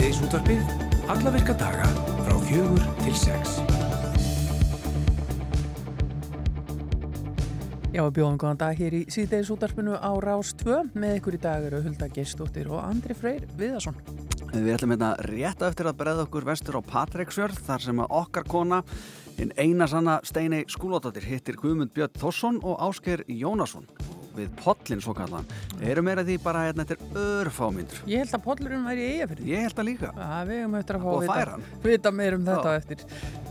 Síðdeis útvarpið, alla virka daga frá fjögur til sex. Já, við bjóðum góðan dag hér í síðdeis útvarpinu á Rás 2. Með ykkur í dag eru Hulda Geistóttir og Andri Freyr Viðarsson. Við ætlum hérna rétt eftir að breyða okkur vestur á Patreksjörð þar sem að okkar kona, hinn eina sanna Steini Skúlóttir, hittir Guðmund Björn Þorsson og Ásker Jónasson við Pollin svo kallan. Erum meira því bara hérna þetta er örfámyndur. Ég held að Pollurinn væri í eigafyrði. Ég held að líka. Já, við hefum eftir að fá að vita, vita meir um þetta Já. eftir.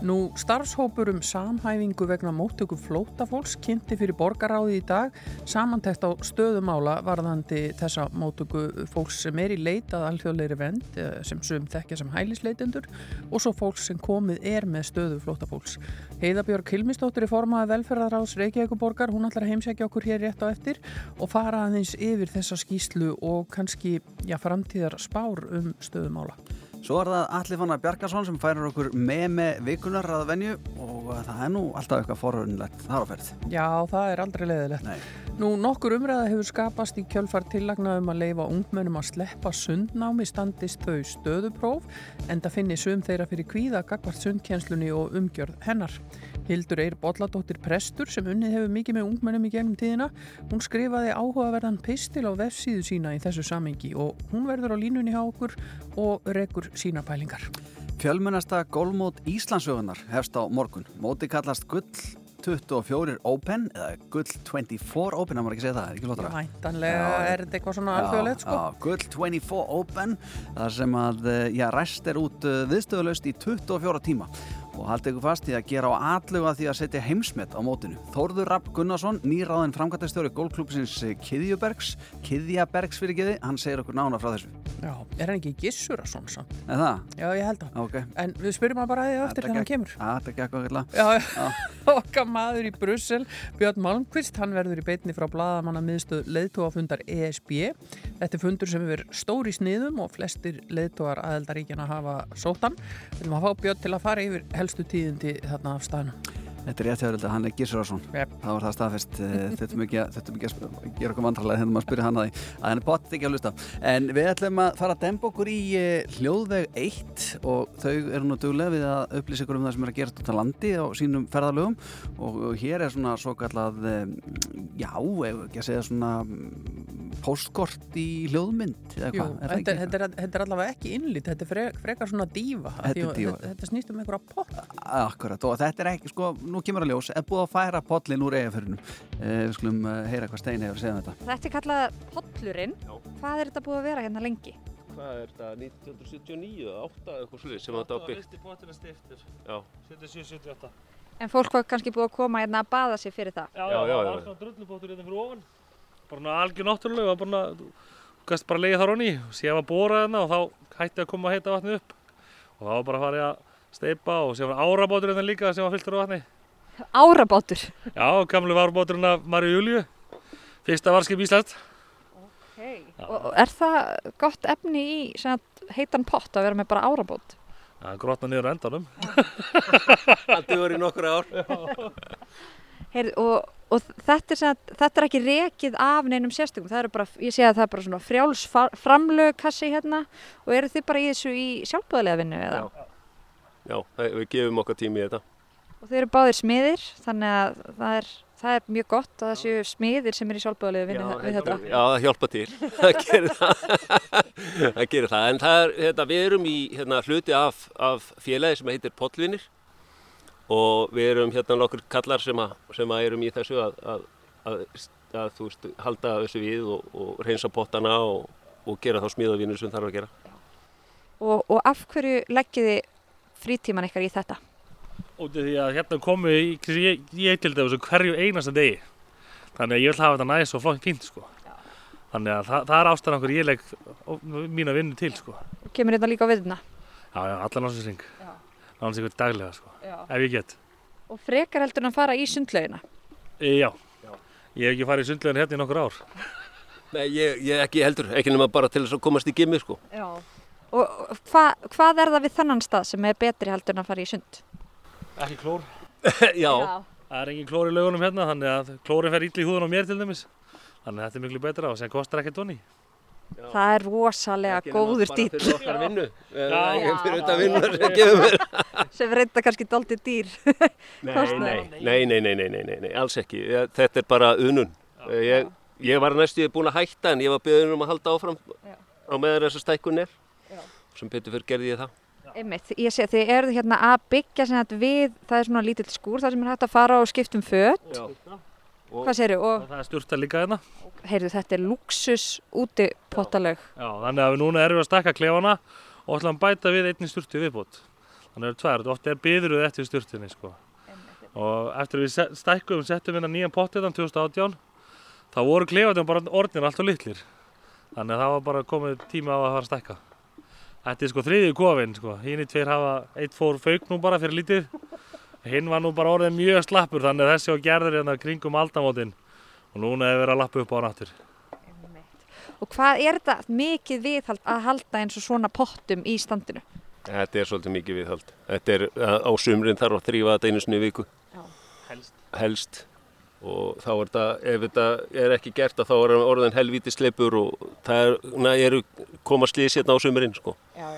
Nú, starfshópur um samhæfingu vegna móttöku flótafólks kynnti fyrir borgaráði í dag samantekt á stöðumála varðandi þessa móttöku fólks sem er í leitað alþjóðleiri vend eh, sem sum þekkja sem hælisleitendur og svo fólks sem komið er með stöðu flótafólks. Heiðabjörg Hilmistóttir er formaði velferðaráðs Reykjavíkuborgar, hún ætlar að heimsækja okkur hér rétt á eftir og fara aðeins yfir þessa skýslu og kannski já, framtíðar spár um stöðumála. Svo er það Alli Fannar Bjarkarsson sem færir okkur með með vikunar að venju og það er nú alltaf eitthvað forunlegt þar á ferð. Já, það er aldrei leiðilegt. Nei. Nú, nokkur umræða hefur skapast í kjölfar tillagna um að leifa ungmennum að sleppa sundnámi standist þau stöðupróf en það finni sum þeirra fyrir kvíða gagvart sundkjenslunni og umgjörð hennar. Hildur Eir Bolladóttir Prestur sem unnið hefur mikið með ungmennum í gegnum tíðina, hún skrifaði áhugaverðan pistil á vefsíðu sína í þessu samengi og hún verður á línunni hjá okkur og rekur sína pælingar. Fjölmennasta gólmót Íslandsögunar hefst á morgun. Móti kallast Gull 24 Open eða Gull 24 Open, það maður ekki segja það, er ekki flottara? Væntanlega Já, er þetta eitthvað svona alþjóðlegt sko. Gull 24 Open þar sem að, eh, já, rest er út viðstöðulegst í 24 tíma og haldið ykkur fast í að gera á alluga því að setja heimsmet á mótinu. Þórður Rapp Gunnarsson, nýráðin framkvæmtastjóri gólklúpsins Kiðjubergs, Kiðjabergs fyrir kiði, hann segir okkur nána frá þessu. Já, er hann ekki gissur að svona sann? Er það? Já, ég held að. Ok. En við spyrjum hann bara að því Þetta þegar hann kemur. Að, Þetta gekk okkur Já, já. okkar maður í Brussel, Björn Malmqvist, hann verður í beinni frá bladamanna miðstöð leiðtóafundar ESB. Þetta er fundur sem hefur stóri sniðum og flestir leiðtóar aðeldaríkjana hafa sóttan. Við viljum að fá Björn til að fara yfir helstu tíðindi þarna af staðnum. Þetta er rétt hjá þetta, hann er Gissurarsson Yep. Það var það staðfest. Þetta er mikið þetta að gera okkur vandrarlega þegar maður spyrir hann að því. Að hann er bótt ekki að hlusta. En við ætlum að fara að demba okkur í eh, hljóðveg 1 og þau eru nú duglega við að upplýsa ykkur um það sem er að gerast út á landi á sínum ferðalögum. Og hér er svona svo kallað eh, já, ef ekki að segja svona postkort í hljóðmynd eða Jú, hvað, er það þetta, ekki? þetta, er, þetta er allavega ekki innlít, þetta er fre- frekar svona dífa. af Þetta því að- dífa. Þetta, þetta snýst um einhverja pott. Akkurat, og þetta er ekki, sko, nú kemur að ljós er búið að færa pollin úr eigaförunum eh, við skulum eh, heyra hvað Steini hefur að segja um þetta Þetta er kallað pollurinn. Hvað er þetta búið að vera hérna lengi? Hvað er þetta, 1979 eða 8 eða eitthvað slúið sem þetta á byggt? Fyrsti pottina stiftur, Já, 77-78. En fólk var kannski búið að koma hérna að baða sig fyrir það. Já, Já, já, já, já. Bara algjör náttúrulega, bara gæst bara að leiða þar honni. Sér var borað hérna og þá hætti að koma að heita vatni upp. Og þá var bara að fara að steipa og sér var árabátur hérna líka sem var fylltur á vatni. Árabátur. Já, gamlu varbáturinn af Marju Júliu. Fyrsta varskip Íslands. Okay. Og og er það gott efni í heitan pott að vera með bara árabát? Það grotna niður á endanum. það dugur í nokkur ár. Heyrðu, og, og þetta, er svona, þetta er ekki rekið af neinum sérstökum. Það eru bara, ég sé að það er bara svona frjáls framlögkassi hérna og eru þið bara í þessu í sjálfbúðlega vinnu eða? Já, það- við gefum okkar tími í þetta. Og þið eru báðir smiðir, þannig að það er, það er mjög gott að það séu smiðir sem eru í sjálfbúðlega vinnu við þetta. Já, það hjálpa til. Það gerir það. það gerir það. En það er, hérna, við erum í hérna, hluti af, af félagi sem heitir Pollvinir og við erum hérna nokkur kallar sem, að, sem að erum í þessu að, að, að, að þú veist, halda þessu við og, og reynsa pottana og, og gera þá smíðavinnu sem þarf að gera. Og, og af hverju leggið þið frítíman ykkar í þetta? Af því að hérna komu í, ég, ég til dæmis hverju einasta degi. Þannig að ég vil hafa þetta næst og flott fínt sko. Þannig að það, það er ástæðan okkur ég legg mína vinnu til sko. Kemur þetta líka á viðna? Já, já, allan ásinsring. Náttúrulega ykkur daglega sko. Já. Ef ég get. Og frekar heldur en að fara í sundlaugina? E, já. Ég hef ekki farið í sundlegin hérna í nokkur ár. Nei, ég, ég ekki heldur, ekki nema bara til þess að komast í gimmi sko. Já. Og hva, hvað er það við þennan stað sem er betri heldur en að fara í sund? Ekki klór. Já, Það er engin klór í laugunum hérna, þannig að klórin fer ítli í húðun á mér til dæmis. Þannig að þetta er miklu betra og sem kostar ekki tóni það er rosalega góður dýr. fyrir okkar vinnu fyrir þetta vinnu sem reynda kannski doldi dýr. Nei, nei, nei, nei, alls ekki. Þetta er bara unun. Ég var næstu búin að hætta en ég var byggðin um að halda áfram á meðan þessar stækkunir sem betur fyrir gerði ég það. Einmitt, ég sé að þið eruð hérna að byggja við, það er svona lítill skúr þar sem er hægt að fara á skiptum fött Og- Hvað segirðu? Og Og það er styrta líka hérna. heyrðu, þetta er luxus úti pottaleg. Já, þannig að við núna erum við að stakka klefana og ætlum að bæta við einni styrtu viðbót. Þannig að það eru tvær, ofta er byðruð eftir styrtunni sko. Og eftir að við se- stækkum, settum við hérna nýjan pott hérna 2018, þá voru klefatum bara orðnir alltaf litlir. Þannig að það var bara komið tíma á að fara að stækka. Þetta er sko þriðju kofinn sko, hinn í tveir hafa, eitt fór fauk nú bara fyrir lítið. Hinn var nú bara orðið mjög slappur þannig að þessi á gerður hérna kringum aldamótin og núna hefur verið að lappa upp á hann aftur. Og hvað er þetta mikið viðhald að halda eins og svona pottum í standinu? Þetta er svolítið mikið viðhald. Þetta er á sumrin þarf að þrýfa þetta einu sinni í viku. Helst. Helst. Og þá er þetta, ef þetta er ekki gert að þá er orðin helvíti sleipur og það er, na, eru koma slís hérna á sumrin sko. Já,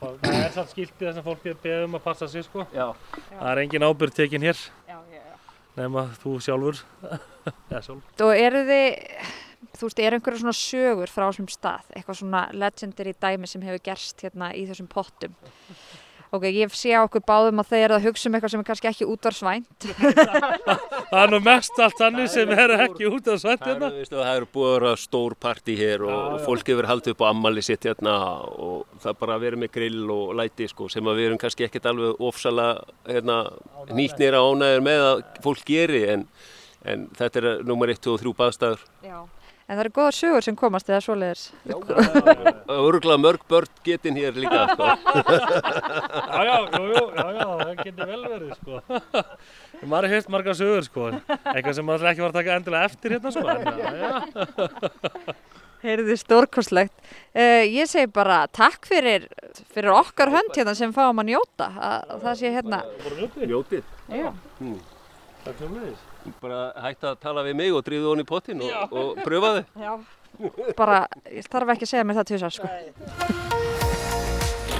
það er samt skiltið þess að fólk er beðið um að passa sig sko. Já. Það er engin ábyrg tekin hér Já, já, já. nema þú sjálfur. Já, sjálf. Og eru þið, þú veist, eru einhverja svona sögur frá þessum stað, eitthvað svona legendary dæmi sem hefur gerst hérna í þessum pottum? Ok, ég sé á okkur báðum að þeir eru að hugsa um eitthvað sem er kannski ekki útvarsvænt. Það er nú mest allt þannig sem er ekki út af svett Það hérna. það eru búið að vera stór partí hér og, og fólk hefur haldið upp á ammali sitt hérna og það er bara að vera með grill og læti sko sem að við erum kannski ekkert alveg ofsala hérna, nýtnir að ánæður með að fólk geri en, en þetta er nummer 1 og 3 baðstæður. Já. En það eru góðar sögur sem komast eða svoleiðis. Örgulega mörg börn getin hér líka sko. Já, já, já, já, það getur vel verið sko. Maður er heilt marga sögur sko. Eitthvað sem maður ekki var að taka endilega eftir hérna sko. En. Heyrðu stórkostlegt. Uh, ég segi bara takk fyrir, fyrir okkar hönd hérna sem fáum að njóta. Að, að það sé hérna. Njótið. Já. Takk sem leiðis. Bara hægt að tala við mig og dríðu honi í pottin og, og pröfa þið. Já. Bara, ég þarf ekki að segja mér það tvisar sko.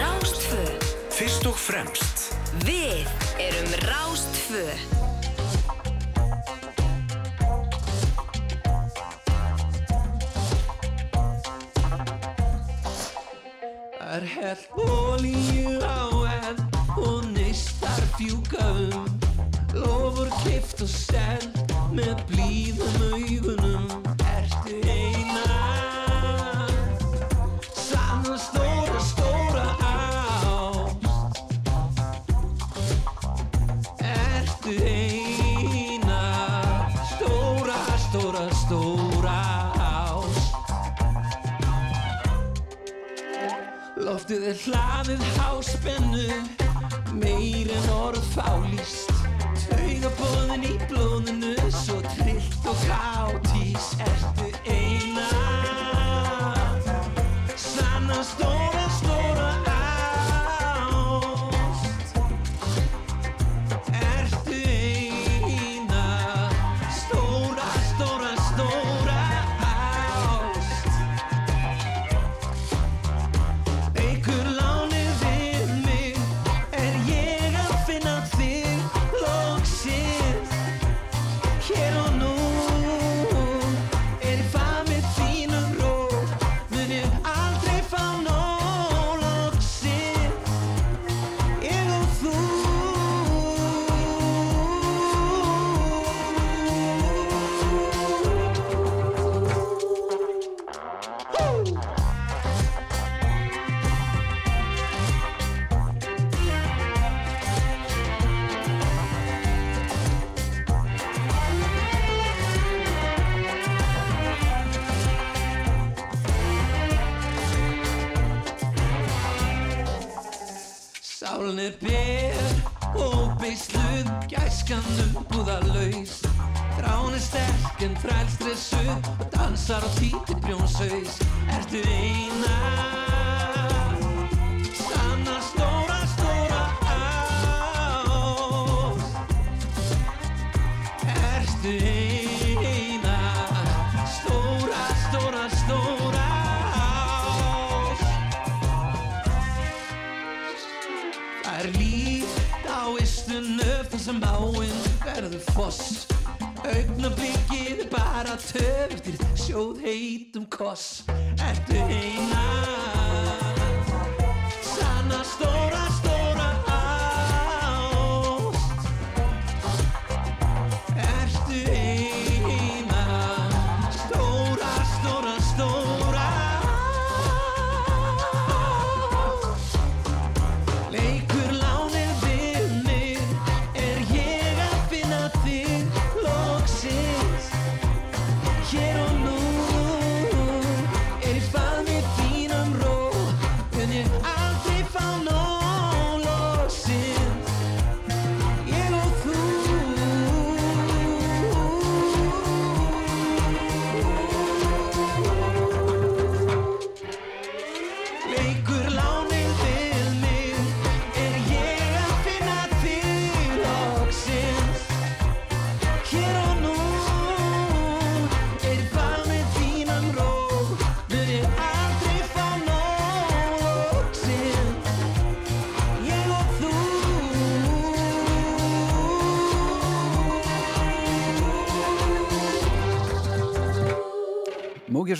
Rástfö. Fyrst og fremst Við erum Rástfö. Er hell olíu á enn og neistar fjúka kift og seld með blíðum augunum. Ertu eina Sanna stóra, stóra ást Ertu eina Stóra, stóra, stóra ást Loftið er hlaðið háspennu Meir en orð fálýst Taugabóðin í blóðinu Svo trillt og káttís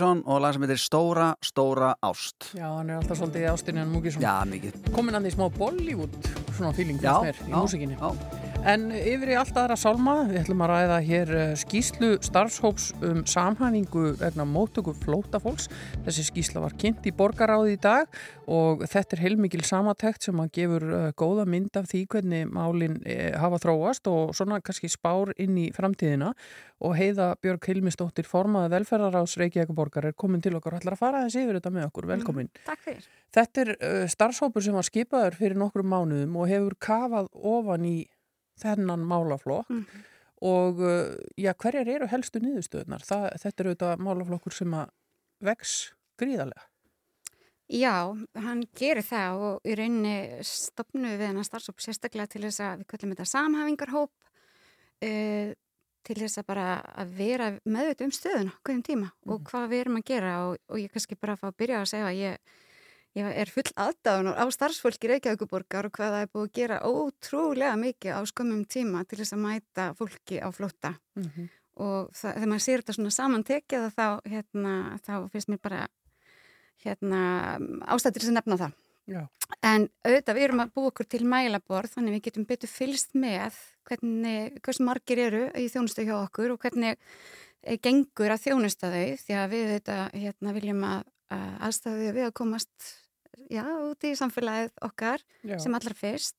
Múkisson og lag sem heitir Stóra, Stóra Ást Já, hann er alltaf svolítið í ástinni en Múkisson. Já, mikið Komin hann í smá Bollywood, svona feeling Já, já, músikinni. já. En yfir í allt aðra sálma, við ætlum að ræða hér eh, skýslu starfshóps um samhæfingu vegna móttöku flótafólks. Þessi skýsla var kynnt í borgaráði í dag og þetta er heilmikil samatekt sem að gefur eh, góða mynd af því hvernig málinn eh, hafa þróast og svona kannski spár inn í framtíðina og heiða Björg Hilmisdóttir formaði velferðaráðs Reykjavíkuborgar er komin til okkar ætlar að fara þessi yfir þetta með okkur. Velkomin. Takk fyrir. Þetta er starfshópur sem var skipaður fyrir nokkrum mánuðum og hefur kafað ofan í þennan málaflokk Mhm. og uh, já, hverjar eru helstu niðurstöðunar? Það, þetta er auðvitað málaflokkur sem að vex gríðarlega. Já, hann gerir það og í rauninni stopnu við hennar starfsóp sérstaklega til þess að við kallum þetta samhafingarhóp uh, til þess að bara að vera meðvita um stöðuna hverjum tíma og hvað við erum að gera og, og ég kannski bara að fá að byrja að segja að ég, ég er full aðdáðun á starfsfólki Reykjavíkuborgar og hvað það er búið að gera ótrúlega mikið á skömmum tíma til þess að mæta fólki á flótta Mhm. og það, þegar maður sér þetta svona samantekið þá, hérna, þá finnst mér bara hérna, ástættir sem nefna það. Já. En auðvitað við erum að búa okkur til mælaborð þannig við getum betur fylst með hvernig, hversu margir eru í þjónustu hjá okkur og hvernig eh, gengur að þjónusta þau því að við auðvitað hérna, viljum að, að aðstæðu við að komast já, út í samfélagið okkar Já. sem allra fyrst.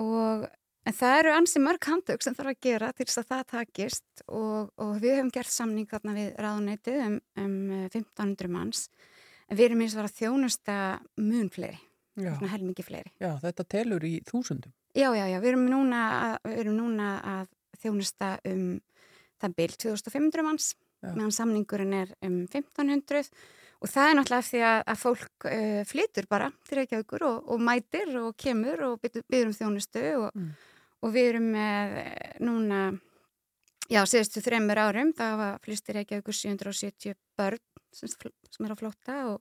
Og en það eru ansi mörg handtök sem þarf að gera til þess að það takist. Og, og við höfum gert samning þarna við ráðuneytið um, um eh, 1500 manns. En við erum eins og að þjónusta mun fleiri, svona helmingi fleiri. Já, þetta telur í þúsundum. Já, já, já, við erum núna að, við erum núna að þjónusta um það bil 2500 manns. Meðan samningurinn er um 1500 og það er náttúrulega því að, að fólk uh, flytur bara til Reykjavíkur og, og mætir og kemur og byður um þjónustu og, Mm. og við erum með eh, núna já, síðustu þreymur árum það var flýstir Reykjavíkur 770 börn sem, sem er að flóta og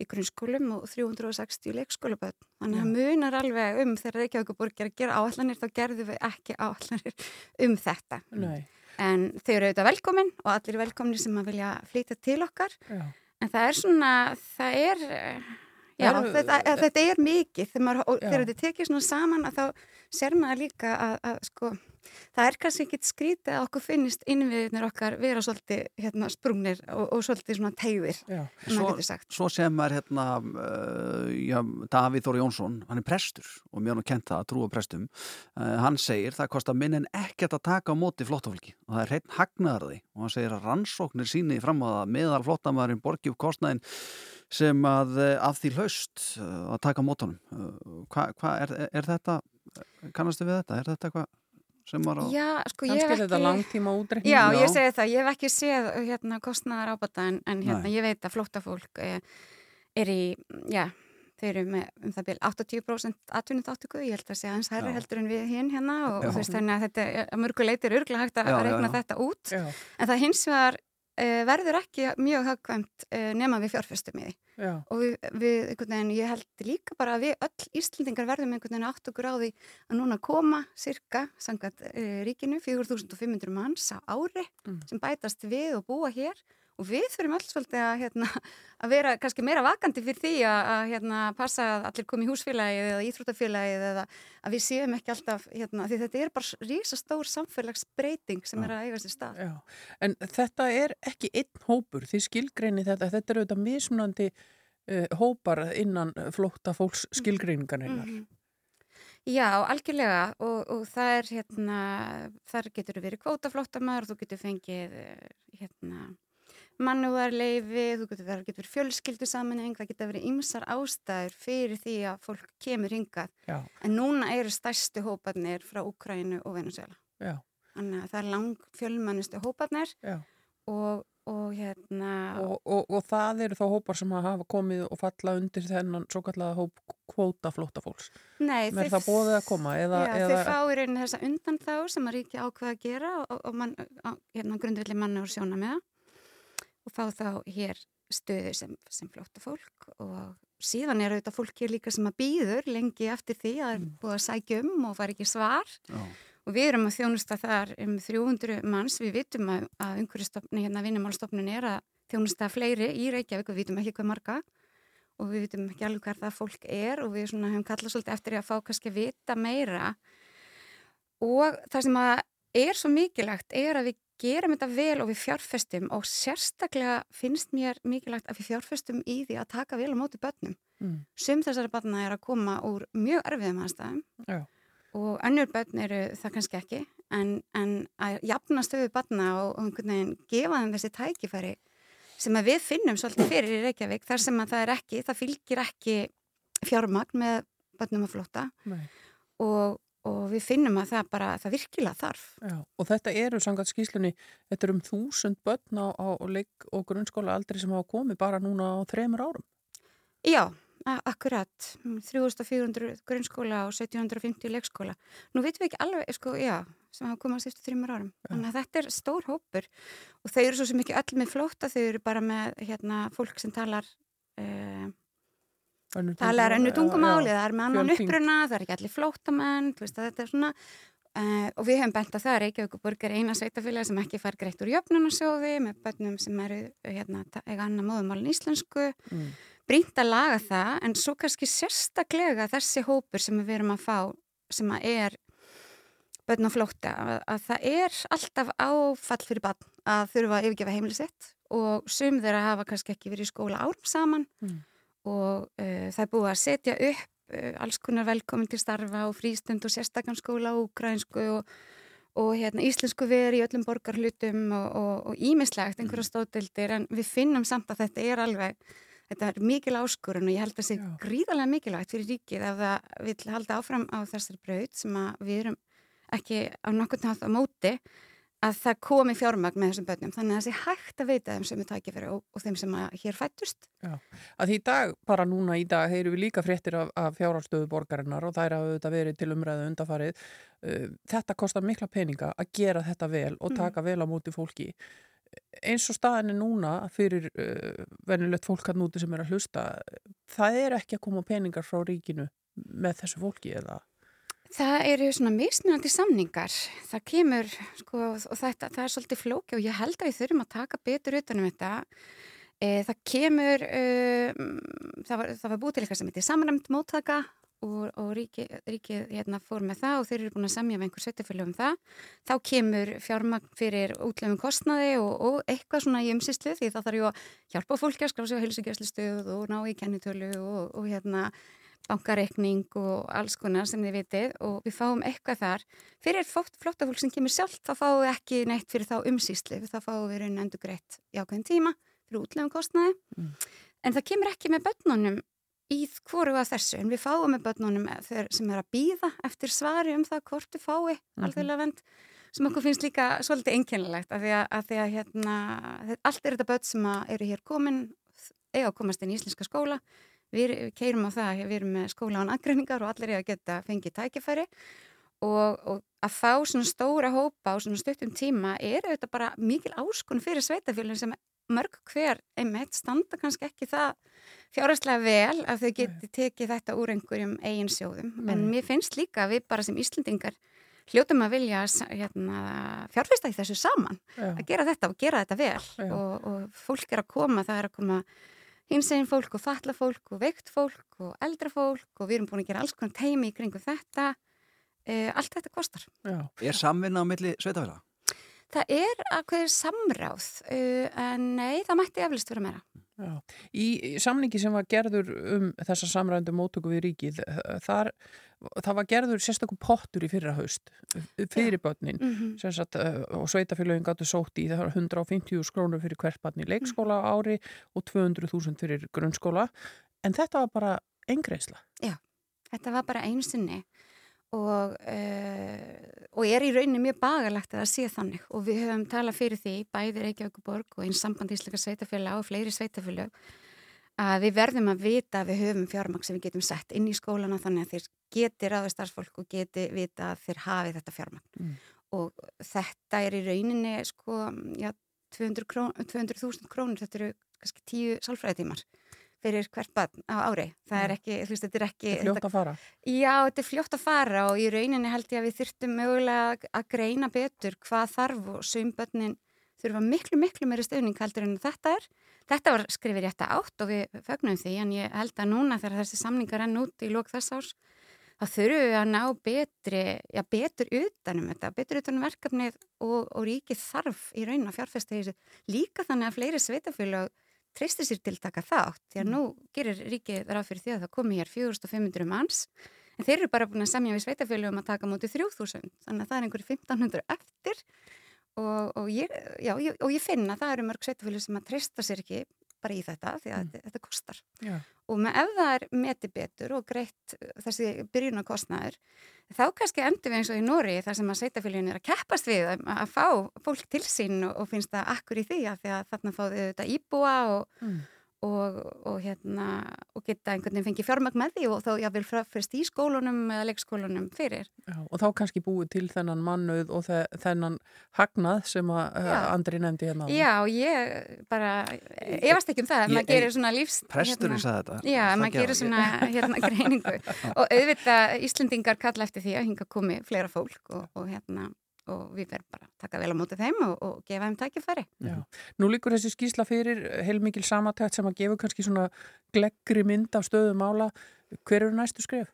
í grunnskólum og 360 leikskólaböld. Þannig að það munar alveg um þegar Reykjavíkuborg er að gera áallanir þá gerðum við ekki áallanir um þetta. Nei. En þau eru auðvitað velkomin og allir eru velkominir sem að vilja flytja til okkar. Já. En það er svona, það er, eh, já, Eru- þetta, að, þetta er mikið. Þegar, maður, og þegar þetta tekið svona saman að þá ser maður líka að, að sko, það er kannski ekkit skrítið að okkur finnist innviðinir okkar vera svolítið hérna, sprungnir og, og svolítið svona tegðir. Já. Svo, getur sagt. svo sem er hérna uh, já, Davíð Þóri Jónsson, hann er prestur og mér hann kent það að trúa prestum uh, hann segir það kostar minn en ekkert að taka á móti flottafólki og það er hreinn hagnaðarði og hann segir að rannsóknir síni fram á það meðal flottamæðurinn borgi upp kostnæðin sem að uh, af því hlaust uh, að taka mótunum uh, hvað hva, er, er þetta kannastu við þetta, er þetta eitthvað sem var á Já, sko ég Kannski hef er þetta ekki... langtíma útreikning. Já, Já. ég segi það, ég hef ekki séð hérna kostnaðar ábata en, en hérna ég veit að flóttafólk eh, er í, já, þau eru með um það byrj 80% atvinnuþáttöku, ég held að sé aðeins hærri Já. heldur en við hinn hérna og, og þú veist þannig að þetta er- að mörguleiti er örgulega hægt að reikna já. þetta út Já. en það hins vegar uh, verður ekki mjög hagkvæmt uh, nema við fjárfestum í því. Já, og við, við einhvern veginn, ég held líka bara að við öll Íslendingar verðum einhvern veginn átt á því að núna koma cirka, sangat e, ríkinu, 4500 manns á ári Mm. sem bætast við og búa hér og við þurfum öll svolítið að, hérna, að vera kannski meira vakandi fyrir því að, að hérna, passa að allir komi í húsfélagið eða íþróttafélagið eða að við séum ekki alltaf, hérna, því þetta er bara rísastór samfélagsbreyting sem er að eiga sér stað. já. En þetta er ekki einn hópur, því skilgreini þetta, þetta er auðvitað mismunandi uh, hópar innan flótta fólks skilgreiningarinnar. Mhm. Já, algjörlega og, og það er hérna, þar getur verið kvótaflóttamæður, þú getur fengið eh, hérna mannúðarleifi, þú getur verið, getur verið fjölskyldu samanheng, það getur verið ymsar ástæður fyrir því að fólk kemur hingað. Já, En núna eru stærstu hóparnir frá Úkrænu og Venezuela. já, Þannig að það er lang fjölmannustu hóparnir og, og hérna... Og, og, og það eru þá hópar sem hafa komið og falla undir þennan svo kallaða hóp kvóta flótta fólks. Nei, Er það bóðið að koma? Eða, Já, eða, þeir fá í rauninni þessa undan þá sem að ríki ákveða að gera og, á, hérna grundvillig manna úr sjóna með og fá þá hér stöðu sem, sem flótta fólk og síðan er auðvitað fólk hér líka sem að býður lengi eftir því að er búið að sækja um og fara ekki svar. Já. og við erum að þjónusta þar um 300 manns, við vitum að, að umhverjastofni, hérna vinnumálstofnun er að þjónusta fleiri í Reykjavík og við vitum ekki hvað marga. Og við vitum ekki alveg hver það fólk er og við hefum kallað svolítið eftir því að fá kannski að vita meira. Og það sem að er svo mikilvægt er að við gerum þetta vel og við fjárfestum og sérstaklega finnst mér mikilvægt að við fjárfestum í því að taka vel á móti börnum. Mm. Sum þessari barna er að koma úr mjög erfiðum aðstæðum Já. og önnur börn eru það kannski ekki en, en að jafna stöðu barna og, og einhvern veginn gefa þeim þessi tækifæri sem að við finnum svolítið fyrir í Reykjavík þar sem að það er ekki, það fylgir ekki fjármagn með börnum að flóta Nei. og, og við finnum að það bara, það virkilega þarf. Já, og þetta eru sangat skýslunni, þetta eru um þúsund börn á, á leik og grunnskóla aldrei sem hafa komið bara núna á þremur árum. Já, akkurat, 3400 grunnskóla og 1750 leikskóla. Nú veitum við ekki alveg, sko, já, sem hafa komað sérstu þrjumur árum. Þannig að þetta er stór hópur og þau eru svo sem ekki öll með flóta, þau eru bara með hérna, fólk sem talar uh, Talar tungumál, önnu tungumáli, það er með annan uppruna, það er ekki allir flótamenn, þetta er svona uh, og við hefum bent að það er Reykjavíkuborg er eina sveitafélag sem ekki fær greitt úr jöfnunarsjóði með bönnum sem eru hérna, eiga annar móðumálin íslensku Mm. brínt að laga það en svo kannski sérstaklega þessi hópur sem við erum að fá sem að er börn og flótta að, að það er alltaf áfall fyrir barn að þurfa að yfirgefa heimili sitt og sum þeirra hafa kannski ekki verið í skóla árum saman Mm. Og uh, það er búið að setja upp uh, alls konar velkomin til starfa og frístund og sérstakann skóla og ukrainsku og, og hérna, íslensku veri í öllum borgarhlutum og ímislegt einhverja stóðdildir en við finnum samt að þetta er alveg Þetta er mikil áskurinn og ég held að það sé gríðarlega mikilvægt fyrir ríkið ef það vil halda áfram á þessari braut sem að við erum ekki á nokkurn hátt á móti að það komi fjármagn með þessum börnum. Þannig að það sé hægt að veita þeim sem er tækifæri og, og þeim sem hér fættust. Að því í dag, bara núna í dag, heyrum við líka fréttir af, af fjárhalstöðu borgarinnar og þær hafa auðvitað verið til umræðu undafarið. Uh, þetta kostar mikla peninga að gera þetta vel og Mm. taka vel á móti fólki. Eins og staðin er núna fyrir uh, venjulegt fólk hann úti sem er að hlusta, það er ekki að koma peningar frá ríkinu með þessu fólki eða? Það eru svona mismunandi samningar. Það kemur, sko, og þetta, það er svolítið flóki og ég held að við þurfum að taka betur utanum þetta. E, það kemur, uh, það, var, það var búið til eitthvað sem heitir samræmt móttaka og, og ríkið ríki, hérna, fór með það og þeir eru búin að semja með einhver sveitafjölu um það. Þá kemur fjármagn fyrir útlöfum kostnaði og, og eitthvað svona í umsýslu því það þarf ju að hjálpa fólki að skráða sig á heilsugjastlistöð og ná í kennitölu og, og hérna bankareikning og alls konar sem þið vitið og við fáum eitthvað þar. Fyrir flotta fólk sem kemur sjálf þá fáum við ekki neitt fyrir þá umsýslu, þá fáum við raun endur greitt í ákveðin tíma fyrir útlöfum kostnaði. Mm. En það kemur ekki með börnunum í hvoru að þessu, en við fáum með börnunum sem er að býða eftir svari um það hvort við fái Mhm. alþjóðlega vend sem okkur finnst líka svolítið einkennilegt af því að, að, því að hérna, allt er þetta börn sem eru hér komin eiga að komast inn í íslenska skóla við keirum á það, við erum með skóla án aðgreiningar og allir eiga að geta fengið tækifæri og, og að fá svona stóra hópa á svona stuttum tíma er auðvitað bara mikil áskun fyrir sveitafjölinn sem mörg hver einmitt standa kannski ekki það fjárhærslega vel að þau geti tekið þetta úr einhverjum eigin sjóðum. En Nei. mér finnst líka að við bara sem Íslendingar hljótum að vilja hérna, fjárfesta í þessu saman Já. að gera þetta og gera þetta vel og, og fólk er að koma, það er að koma hinsegin fólk og fatla fólk og veikt fólk og eldra fólk og við erum búin að gera alls konar teimi í kringum þetta e, allt þetta kostar. Já. Er samvinna á milli sveitafélag? Það er að hverju samráð uh, en nei, það mætti eflust vera meira. Já. Í samningi sem var gerður um þessa samrændu mótöku við ríkið, þar, það var gerður sérstakum pottur í fyrra haust fyrir börnin Mhm. sem sagt, og sveitafélagin gáttu sótt í það var 150 skrónur fyrir hvert barn í leikskóla á ári og 200.000 fyrir grunnskóla en þetta var bara engreisla. Þetta var bara einu sinni og, uh, og er í rauninni mjög bagalegt að það sé þannig. Og við höfum talað fyrir því bæði Reykjavíkuborg og eins samband íslenska sveitafélag og fleiri sveitafélag að við verðum að vita að við höfum fjármagn sem við getum sett inn í skólana þannig að þeir geti ráði starfsfólk og geti vita að þeir hafi þetta fjármagn. Mm. og þetta er í rauninni sko, já, 200.000 krón, 200 krónur, þetta eru kannski 10 sálfræðitímar fyrir hvert barn á ári. Það er ekki, þú veist, þetta er ekki... Þetta er fljótt að fara. Já, þetta er fljótt að fara og í rauninni held ég að við þyrftum mögulega að greina betur hvað þarf og sömbönnin þurfa miklu, miklu meiri stöðning heldur en þetta er. Þetta var skrifið rétt að átt og við fögnum því en ég held að núna þegar þessi samningar enn út í lók þess árs þá þurfum við að ná betri, já betur utanum þetta, betur utanum verkefnið og, og ríkið þarf í raunin að fjárfesta í þessu líka þannig að fleiri sveitafélag treystir sér til að taka þátt því að nú gerir ríkið ráð fyrir því að það komi hér 4500 manns en þeir eru bara búin að semja við sveitafélag um að taka móti 3000 þannig að það er einhverju 1500 eftir. Og, og, ég, já, ég, og ég finna að það eru mörg sveitafélag sem að treysta sér ekki bara í þetta því að þetta, þetta kostar Já. og með, ef það er metið betur og greitt uh, þessi byrjunarkostnaður þá kannski endur við eins og í Nóri þar sem að sveitafélagin er að keppast við að, að fá fólk til sín og, og finnst það akkur í því að að þarna fáðu þetta íbúa og, Mm. Og, og, hérna, og geta einhvern veginn fengið fjármögg með því og þá jáfnvel fyrst í skólunum eða leikskólunum fyrir. Já, og þá kannski búið til þennan mannuð og þe þennan hagnað sem að. Andri nefndi hérna. áðan. Já, ég bara efast ekki um það, maður gerir svona lífs... Presturinn sagði þetta. Já, Það maður gerir svona hérna, greiningu og auðvitað Íslendingar kalla eftir því að hinga komi fleira fólk og, og, hérna, og við verðum bara að taka vel á móti þeim og, og gefa þeim tækifæri. Já. Nú líkur þessi skýsla fyrir heilmikil samatækt sem að gefa kannski svona gleggri mynd af stöðum mála. Hver eru næstu skref?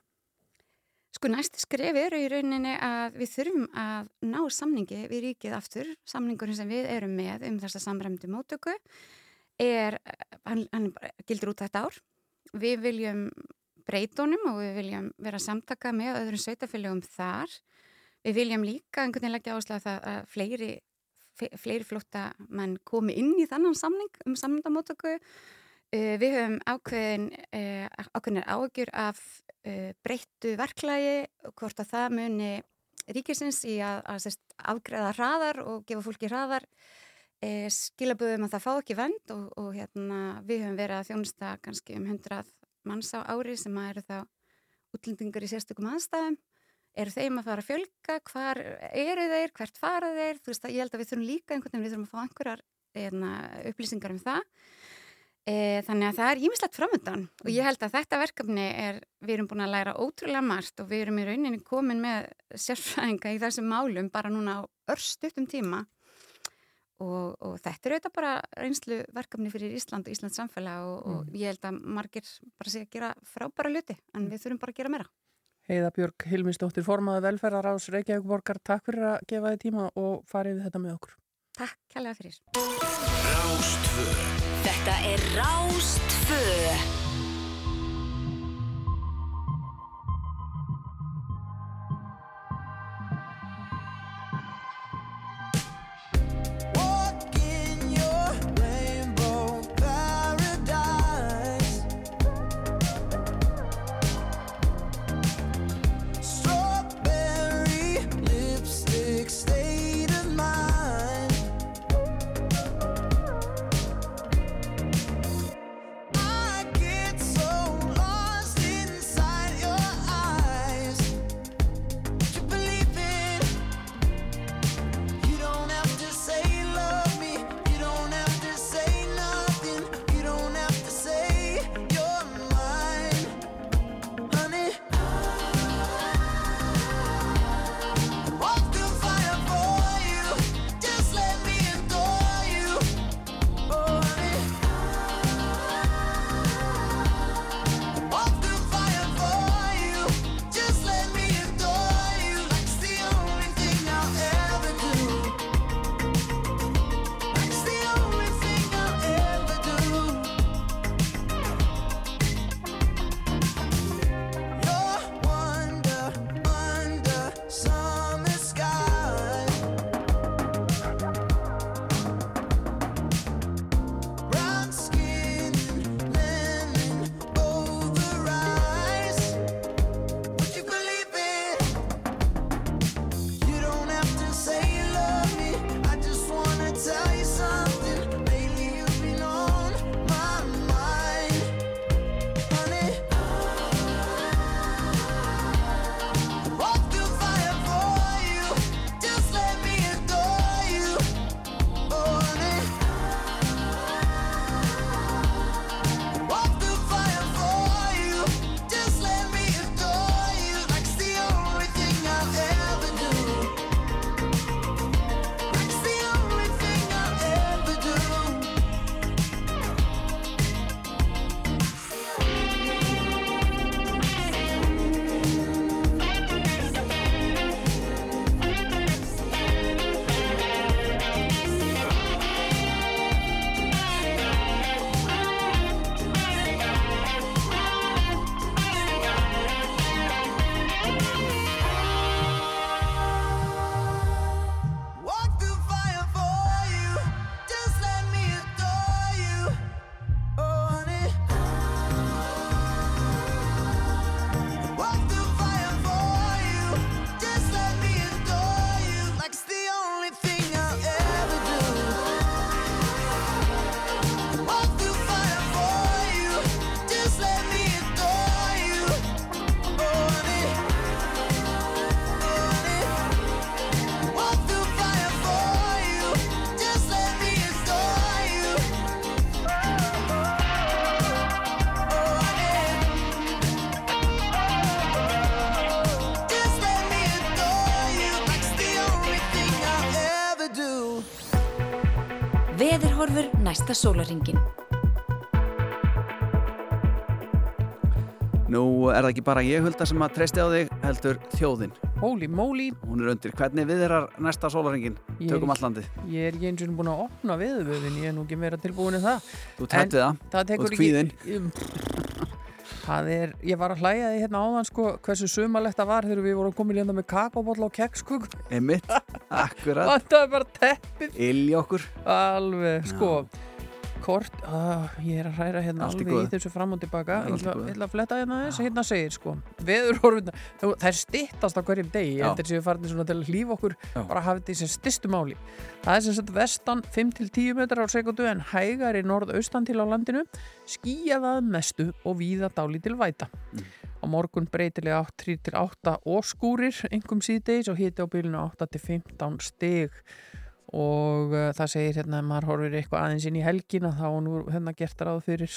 Sko næstu skref eru í rauninni að við þurfum að ná samningi við ríkið aftur, samningurinn sem við erum með um þessa samræmdu mótöku er, hann, hann bara gildur út þetta ár. Við viljum breytunum og við viljum vera samtaka með öðrum sveitafélögum þar. Við viljum líka einhvern veginn leggja áslag að fleiri, fleiri flótta mann komi inn í þannan samning um samningdamótöku. Uh, við höfum ákveðin, uh, ákveðinir áhugjur af uh, breyttu verklagi, hvort að það muni ríkisins í að, að afgreða hraðar og gefa fólki hraðar uh, skilaböðum að það fá ekki vend og, og hérna, við höfum verið að þjónusta kannski um 100 manns á ári sem að eru þá útlendingar í sérstökum aðstæðum eru þeim að fara að fjölga, hvar eru þeir, hvert fara þeir, þú veist að ég held að við þurfum líka einhvern veginn, við þurfum að fá einhverjar hérna, upplýsingar um það. E, þannig að það er ímislegt framöndan og ég held að þetta verkefni er, við erum búin að læra ótrúlega margt og við erum í rauninni komin með sérfræðinga í þessum málum bara núna á örstuttum tíma. Og, og þetta er auðvitað bara reynslu verkefni fyrir Ísland og Íslands samfélag og, og ég held að margir bara sé að gera frábæra luti en við þurfum bara að gera meira. Heiða Björg Hilmisdóttir, formaði velferðarás Reykjavík borgar, takk fyrir að gefa þið tíma og farið við þetta með okkur. Takk kærlega fyrir. Þetta er Rástfö næsta sólaringin. Nú er það ekki bara ég hulda sem að treysti á þig heldur þjóðin. Holy moly, Hún er undir. Hvernig viðrar næsta sólaringin? Ég- Tökum allandið. ég er ekki eins og búin að opna veðurvöðin, ég er nú ekki meira tilbúin en það. Þú tætt við það. Það tekur Þú ert kvíðinn. ekki... Það er, ég var að hlæja því hérna áðan sko hversu sumalegt það var þegar við vorum komin hérna með kakóbolla og kekskug Einmitt. Akkurat. Það er bara teppið Ilja okkur. Alveg, sko Kort, uh, ég er að hræra hérna í alveg góðu. í þessu fram og tilbaka. Ég í ætla, að fletta hérna þess Hérna segir sko, veðurhorfuna Það er stittast á hverjum degi. Ég heldur séu farin svona til að hlýfa okkur Já. bara að hafa þetta í sem stystu máli. Það er sem sagt vestan 5-10 metrar á sekundu en hægari norðaustan til á landinu. Skýjað að mestu og víða dáli til væta. Mm. Á morgun breytilega 3-8 og skúrir engum síðdeis og hiti á bylunu 8-15 stig og uh, það segir hérna að maður horfir eitthvað aðeins inn í helgina þá er nú hérna gert ráð fyrir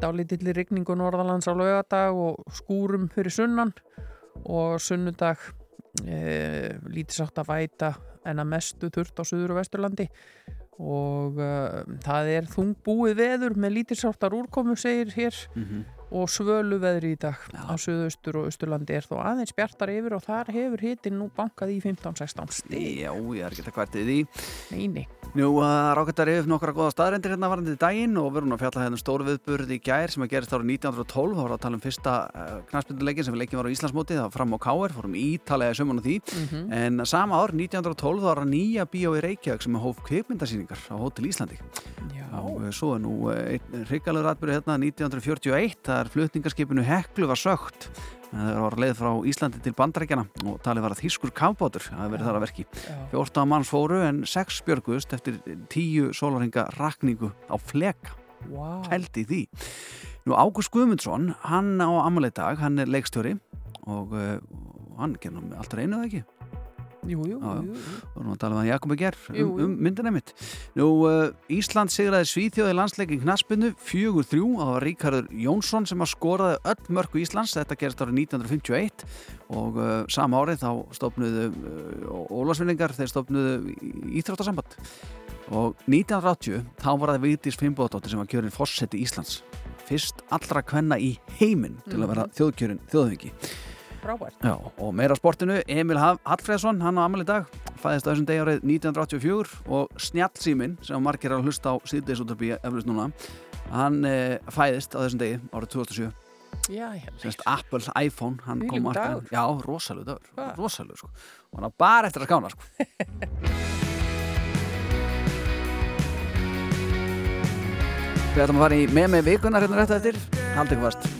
dálítilli rigningu norðalands á laugadag og skúrum fyrir sunnan og sunnudag e, lítið sátt að væta en að mestu þurft á suður og vesturlandi og uh, það er þungbúið veður með lítið sáttar úrkomu segir hér Mhm. Og svölu veðri í dag á suðaustur og austurlandi er þó aðeins bjartar yfir og þar hefur hitin nú bankað í 15-16 stig Já, ég er ekki að hvertið því. Neini. Nú, uh, rifja upp nokkra góða staðrendir hérna varandi daginn og við erum að fjalla hérna um stóru viðburð í gær sem að gerist árið 1912 þá var að tala um fyrsta uh, knastbynduleikin sem við leikjum var á Íslandsmóti það var fram á Káer, fórum ítalega sömun á því Mhm. en sama ár 1912 þá var að nýja bíó í Reykjavík sem hóf kvikmyndasýningar á Hótel Íslandi Já. og svo er nú uh, einn hryggalur atbyrðu hérna 1941 er flutningarskipinu Heklu var sögt það var leið frá Íslandi til Bandarækjana og talið var að þýskur kafbátur það hefur verið þar að verki. 14 manns fóru en 6 björgust eftir 10 sólarhinga rakningu á fleka. Wow. held í því. Nú Ágúst Guðmundsson, hann á amaleg dag hann er leikstjóri og uh, hann genum alltaf reynu það ekki Jú, jú, já. jú, jú. og nú að tala um að Jakob Ger Jú, um, um myndina mitt. Nú, uh, Ísland sigraði Svíþjóði landsleikin knaspinu, fjögur þrjú. Það var Ríkarður Jónsson sem að skoraði öll mörku Íslands, þetta gerist árið 1951 og uh, sama árið þá stofnuðu uh, Ólarsvinningar þeir stofnuðu Íþróttasamband. Og 1980 þá var það Vigdís Fimboðdóttir sem var kjörin fórseti Íslands. Fyrst allra kvenna í heiminn til að vera þjóðkjörin þjóðhengi Frábært. Já, og meira sportinu, Emil Hallfreðsson, hann á amal í dag, fæðist á þessum degi árið 1984 og Snjallsímin, sem margir að hlusta á síðdeisúttarpi eflust núna, hann e, fæðist á þessum degi árið 2007, Já, hérna. semst Apple iPhone, hann kom á markaðinn. dagur. Já, rosalug dagur, Hvað? rosalug, sko. Og hann á bara eftir að skána, sko. Við ætlum að fara í með með vikunar hérna rétt eftir, haldið ykkur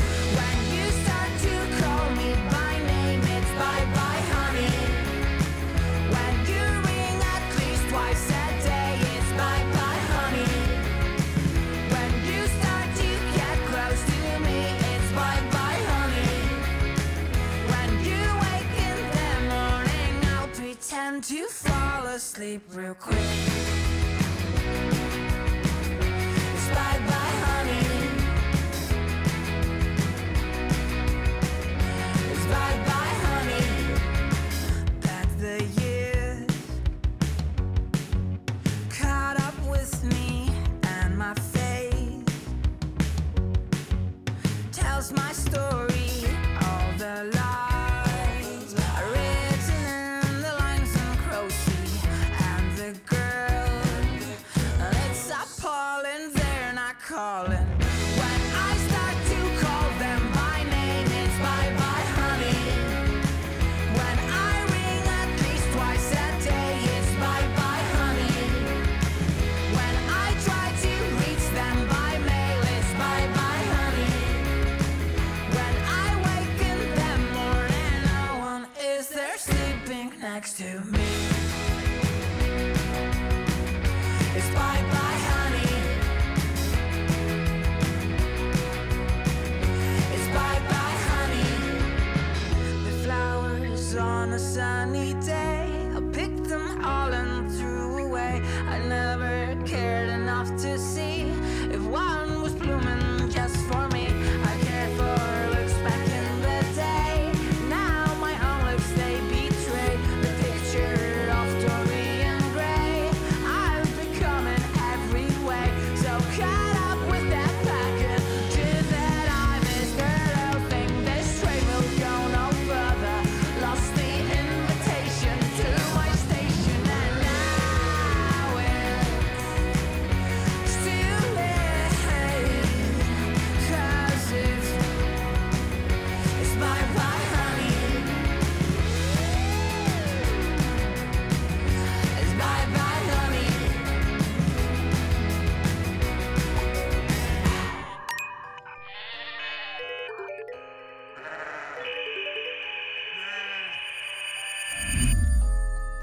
sleep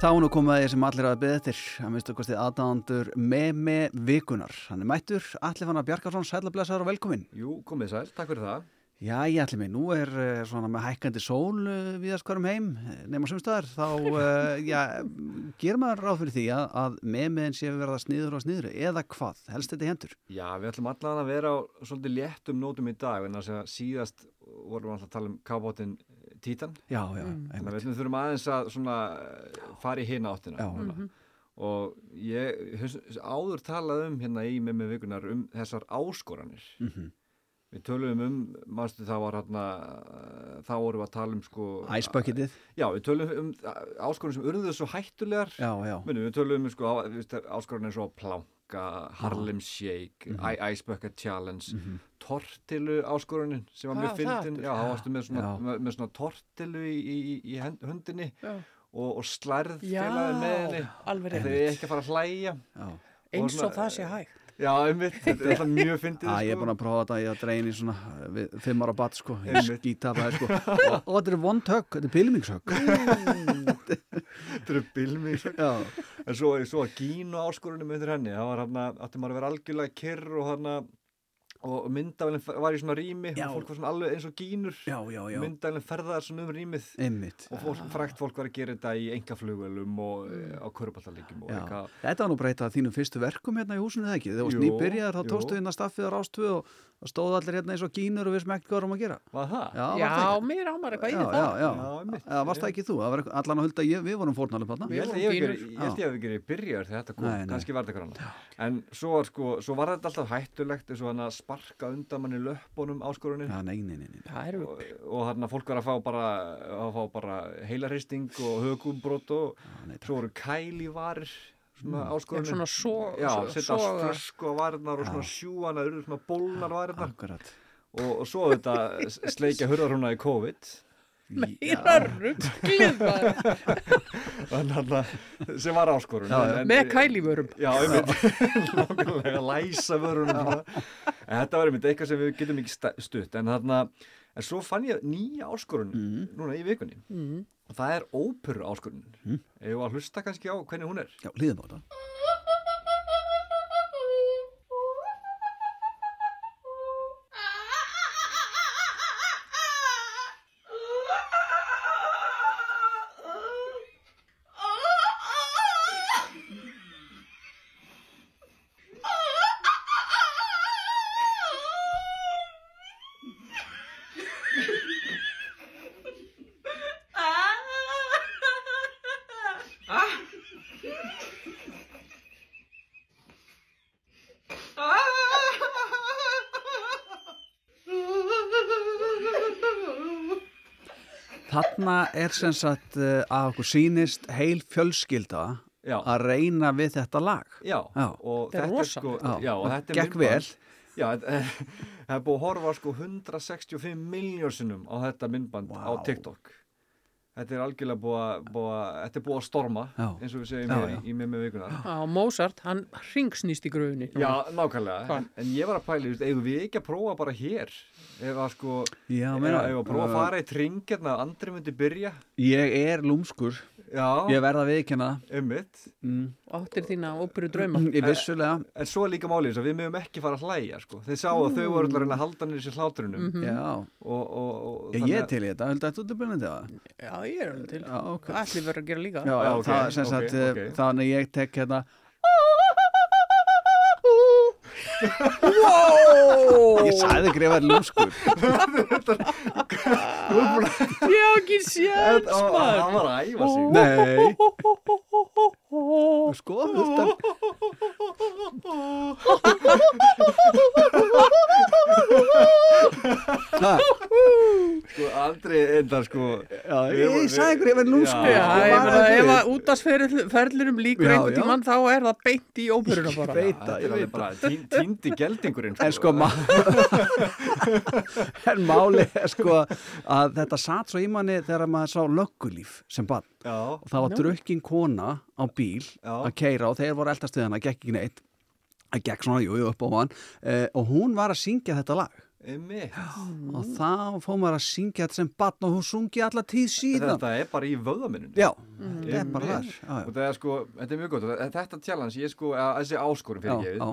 Þá nú komið að ég sem allir að beða eftir að minnstu kostið aðdándur Meme Vikunar. Hann er mættur, Alli Fannar Bjarkarsson, sælablessaður og velkomin. Jú, komið sæl, takk fyrir það. Já, ég ætli mig, nú er uh, svona með hækkandi sól uh, viðast hverjum heim, eh, nema sumstaðar, þá já, ger maður ráð fyrir því að, að memeðin sé að verða sniður og sniður, eða hvað, helst þetta hendur? Já, við ætlum allan að vera á svolítið léttum nótum í dag, en þess að síðast vorum við alltaf að tala um kábótin Títan. Já, já, að við þurfum aðeins að svona eh, fara í hina áttina. Núna. Mhm. Og ég áður talað um hérna í með með vikunar um þessar áskoranir. Mhm. Við töluðum um, mástu það var hérna, eh, þá vorum við að tala um sko... Ice bucketið. Já, við töluðum um áskoranir sem urðuðu svo hættulegar. Já, já. Muni, við töluðum um sko áskoranir svo planka, Harlem Shake, Mhm. I- Ice Bucket Challenge, tortilu áskorunin sem var Hvað mjög það fyndin. Já, þá varstu með svona, með, með svona tortilu í, í, í hundinni og, og slærð Já, félagið með henni. Þeir eru ekki að fara að hlæja. Já. Eins og það sé hægt. Já, einmitt, þetta er alltaf mjög fyndið. Já, ég er sko. búin að prófa þetta, ég að dreyin í svona uh, við, fimm ára bat, sko, ég skýta það, sko, og, og þetta er vond högg, þetta er pilmingshögg. Þetta eru. Já. En svo, svo að gínu áskorunum undir henni, það var hann að átti maður að vera algjörlega kyrr og hann að og myndavælinn var í svona rými og fólk var svona alveg eins og gínur myndavælinn ferðaði svona um rýmið Einmitt. og fólk, frækt fólk var að gera þetta í engaflugvelum og mm. á Já. eitthvað Þetta var nú breytað þínum fyrstu verkum hérna í húsinu eða ekki? Þegar þú varst nýbyrjar, þá tókstu að staffið á rástvö og og stóðu allir hérna eins og gínur og við smekt hvað erum að gera. Var það? Já, Já, mér ámar eitthvað í Já, það. já, já. Já, varst það ekki þú? Það var eitthvað- allan að hulda, ég, við vorum fórnalum þarna. Ég held að ég ég hef ekki verið byrjar þegar þetta kom, Nei, nei. kannski var þetta annað. En svo var, sko, svo var þetta alltaf hættulegt eins og hann að sparka undan manni löppunum áskorunin. Já, nei, nei, nei. nei. Og, og hann að fólk var að fá bara, að fá bara heilarhisting og högumbrót og svo voru kælivarir svona Mm. áskorunin. Já, svona so- Já, setja flösku á varirnar og svona sjúana, eru svona bólnar varirnar. Akkurat. Og, og svo þetta sleikja hurðarhúna í COVID. Meira rugglið sem var áskorun. Já. En- Með kælivörum. Já, einmitt. Nákvæmlega, læsa vörunum. En þetta var einmitt eitthvað sem við getum ekki stutt. En þarna, en svo fann ég nýja áskorun núna í vikunni. Mhm. Það er óperu áskorun. Mm. Ef að hlusta kannski á hvernig hún er. Já, líðum á þetta. Þarna er sem sagt uh, að okkur sýnist heil fjölskylda Já. að reyna við þetta lag. Já, og Þetta er þetta er rosa. sko, Já, já, og þetta er gekk myndband. vel. Já, það er búið að horfa sko 165 miljónsinnum á þetta myndband á TikTok. Þetta er algjörlega búið að, búið að, þetta er búið að storma, Já. eins og við segjum Já, hér já. í, í með með vikunar. Já, Mozart, hann ringsnýst í gröfunni. Já, nákvæmlega, en, en ég var að veist, eigum við ekki að prófa bara hér? Ef að sko, meina, að prófa að uh, fara í tring hérna, að andri myndi byrja. Ég er lúmskur. Já. Ég verða að viðkjanna. Ummitt. Mm. Áttir þína óperu drauma. Ég vissulega. En svo er líka málið þess að við mögum ekki fara að hlæja sko. Þeir sá að þau voru alltaf að reyna að halda niður sér hláturunum Mhm. Já. og, og, og Ég, ég til í þetta, heldur þetta út að byrja það? Já, ég er alveg til. Já, ok. Allir verður að gera líka. Já, já, ok, það er sem ok, sagt, okay. þannig að ég tek hérna Wow! Ég sagði grefar lúskur Ég á ekki séns, Hann maður. var að æfa sig Nei Sko, Ha, Sko, Andri endar sko. Ég sagði grefar lúskur Já, Sko, ég var meina, það ef að útastferðlirum líkur einhvern tímann þá er það beint í óperuna bara. Er týndi geldingurinn En sko, en máli er sko að þetta satt svo í manni þegar maður sá löggulíf sem bann og það var drukkin kona á bíl Já. að keira og þeir voru eldast við hana, gekk ekki neitt. Að gekk svona, jú, jú, upp á hann eh, og hún var að syngja þetta lag. Og þá fór maður að syngja þetta sem barn og hún sungi alla tíð síðan. Þetta er bara í vöðaminnunni Já, þetta er bara þar já, Og er sko, þetta er mjög gott og Þetta challenge, ég sko, að, þessi áskorum fyrir já,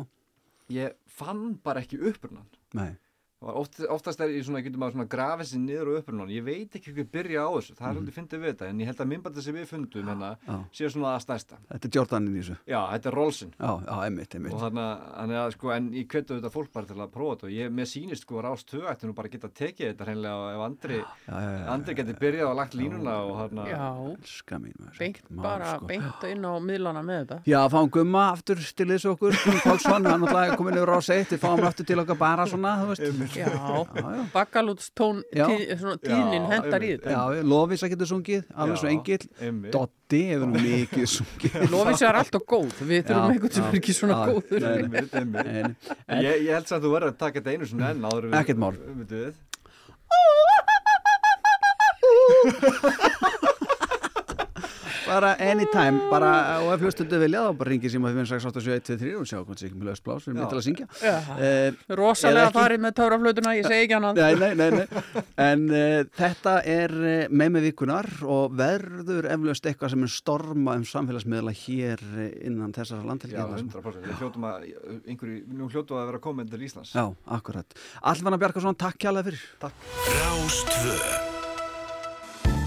ég fann bara ekki upprunan nei Það var Oft, oftast er ég svona, getur maður svona grafið sér niður og upprunan ég veit ekki hvað byrja á þessu, það er aldrei fyndið við þetta en ég held að minnbætið sem við fundum hérna séu svona að stærsta. Þetta er Jordanin í þessu. Já, þetta er Rolsin Já, já, einmitt, einmitt. Og þannig að- þannig að sko, en ég kvetu þetta fólk bara til að prófa þetta. Og ég, mér sýnist sko rást tvö ætti nú bara að geta tekið þetta hreinlega ef Andri, Já, já, já, Andri geti byrjað og lagt línuna og hérna Já, Elska mín maður, beint bara, sko. beint inn á miðlana með þetta. Já, fáum Gumma aftur til þessu okkur. Pálsson, hann Já, svona tíðnin hendar í þetta. Já, Lofísa getur sungið, alveg svo einmitt. Dotti hefur nú mikið sungið. Lofísa er alltaf góð, við þurfum einhvern sem er ekki svona já, góður. ég, ég held samt að þú verður að taka þetta einu svona enn áður en við- Ekkert mál. Bara anytime, bara og ef hlustundu vilja þá bara ringi síma 5687123 og sjá hvort það er ekki með löst blás við erum Já. til að syngja Já. uh, Rosalega Eða ekki. farið með táraflötuna, ég segi ekki annað. Nei, nei, nei, nei. En uh, þetta er uh, með með vikunar og verður eflaust eitthvað sem er storma um samfélagsmiðla hér innan þessara Já, landhelgi 100% Við hljótum að, einhverju, nú hljótum að vera komin til Íslands Já, akkurat. Allfanna Bjarkarsson, takk kjærlega fyrir. Takk. Rástvö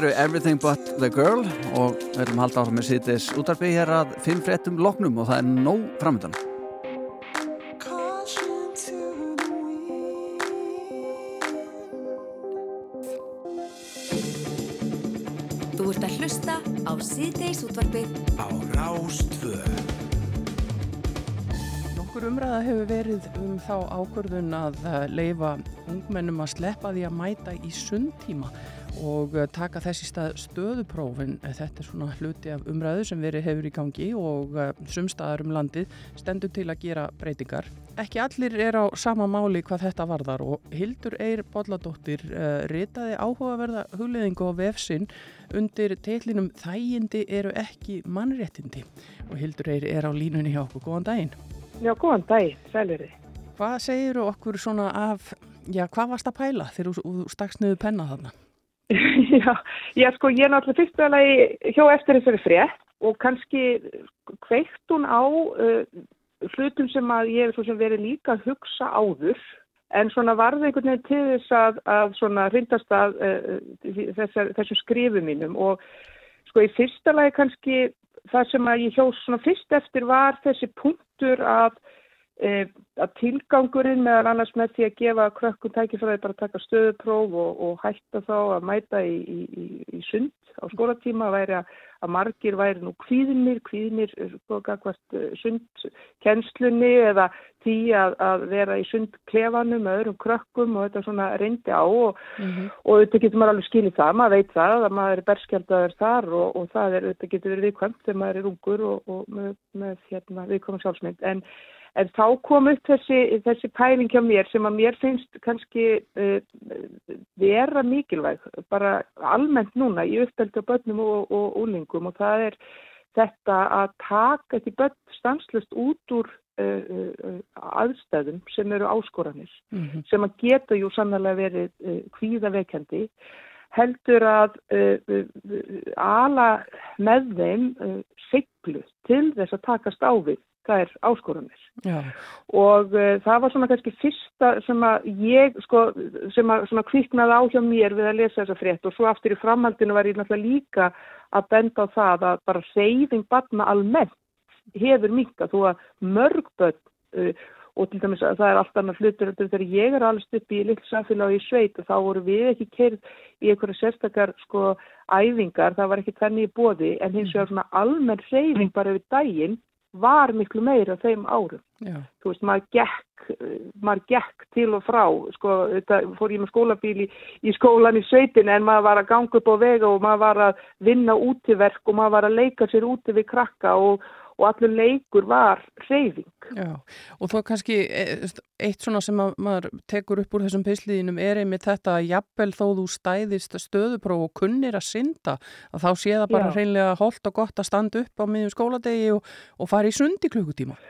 Eru Everything But The Girl og við erum halda áfram með sýtis útarpi hér að fimm fréttum loknum og það er nóg framöndan. Þú ert að hlusta á síðdeis útvarpið á Rástvöð. Umræða hefur verið um þá ákvörðun að eh, leifa ungmennum að sleppa því að mæta í sundtíma og eh, taka þessi stað stöðuprófin. Þetta er svona hluti af umræðu sem verið hefur í gangi og eh, sumstaðar um landið stendur til að gera breytingar. Ekki allir er á sama máli hvað þetta varðar og Hildur Eir Bolladóttir uh, ritaði áhugaverða hugleðingu á vefsinn undir teitlinum Þægindi eru ekki mannréttindi og Hildur Eir er á línunni hjá okkur. Góðan daginn. Já, góðan daginn, sælveri. Hvað segir okkur svona af, já, hvað varst að pæla þegar þú- stakst niður penna þarna? já, já, sko, ég er náttúrulega fyrst alveg hjá eftir þessari frétt og kannski kveikt hún á uh, hlutum sem að ég hef verið líka að hugsa áður en svona varði einhvern veginn til þess að, að svona hrindast að uh, þessar, þessum skrifum mínum og sko í fyrsta lagi kannski það sem að ég hjó svona fyrst eftir var þessi punktur að að tilgangurinn meðal annars með því að gefa krökkum tækifræði bara að taka stöðupróf og, og hætta þá að mæta í, í, í, í sund á skólatíma væri að, að margir væri nú kvíðinir, kvíðinir sko gagvart sundkennslunni eða því að, að vera í sundklefanum með öðrum krökkum og þetta svona reyndi á og, og þetta getur maður alveg skilið það, maður veit það að maður er berskjaldaður þar og, og það er, þetta getur verið viðkvæmt þegar maður er ungur og, og með, með hérna, viðkvæmum sjálfsmynd. En En þá kom upp þessi, þessi pæling hjá mér sem að mér finnst kannski uh, vera mikilvæg, bara almennt núna í uppeldi á börnum og, og úlingum og það er þetta að taka því börn stanslust út úr uh, uh, aðstæðum sem eru áskoranir, Mhm. sem að geta jú sannlega verið kvíðavekjandi heldur að ala með þeim siglu til þess að takast á við þær áskoranir. Já, og uh, það var svona kannski fyrsta sem að ég sko, sem að svona kviknaði á hjá mér við að lesa þessa frétt. Og svo aftur í framhaldinu var ég náttúrulega líka að benda á það að bara reyfing barna almennt hefur minkað þó að mörg börn uh, og til dæmis að það er allt annað en þegar ég er alveg upp í lill samfélag í sveit og þá voru við ekki kerð í einhverja sérstakar sko æfingar, það var ekki þannig í bóði en hins vegar svona almenn reyfing bara yfir daginn var miklu meira þeim árum. Já, þú veist, maður gekk, maður gekk til og frá, sko, þetta fór ég með skólabíl í, í skólan í sveitin en maður var að ganga upp á vega og maður var að vinna útiverk og maður var að leika sér úti við krakka og, og allur leikur var hreyfing. já. Og þó kannski eh, eitt svona sem að maður tekur upp úr þessum pisliðinum er einmitt þetta að jafnvel þó þú stæðist stöðupróf og kunnir að synda að þá sé það bara Já. hreinlega holdt og gott að standa upp á miðjum skóladegi og, og fara í sund í klukkutíma.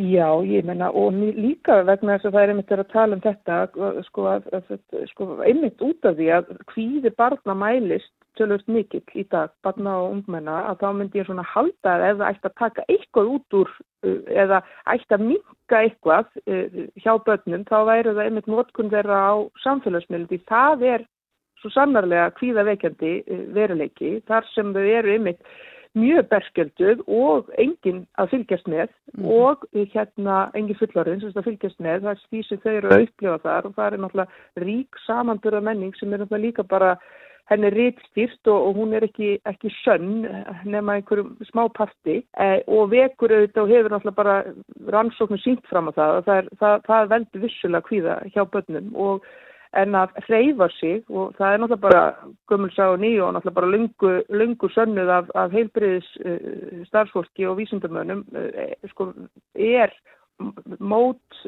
Já, ég menna, og líka vegna þess að það er einmitt að tala um þetta, sko, að, að, sko, einmitt út af því að hvíði barna mælist tölvöld mikill í dag, barna og ungmenna, að þá myndi ég svona halda að ef það ætti að taka eitthvað út úr uh, eða ætti að minka eitthvað uh, hjá börnum þá væri það einmitt notkun þeirra á samfélagsmiðlum það er svo sannarlega kvíðaveikjandi uh, veruleiki þar sem þau eru einmitt mjög berskjölduð og enginn að fylgjast með og uh, hérna enginn fullorðin sem fylgjast með það er því sem þau eru að upplifa þar og það er náttúrulega rík samanburða menning sem er náttúrulega líka bara henni er rítstýrt og, og hún er ekki, ekki sönn nema einhverjum smá parti. Eh, og vekur auðvitað og hefur náttúrulega bara rannsóknum sínt fram á það. Og það, það, það veldur vissulega kvíða hjá börnum og en að hreyfa sig og það er náttúrulega bara gömulsá og nýju og náttúrulega bara lungu, lungu sönnuð af, af heilbriðis uh, starfsfólki og vísindamönnum uh, sko, er mót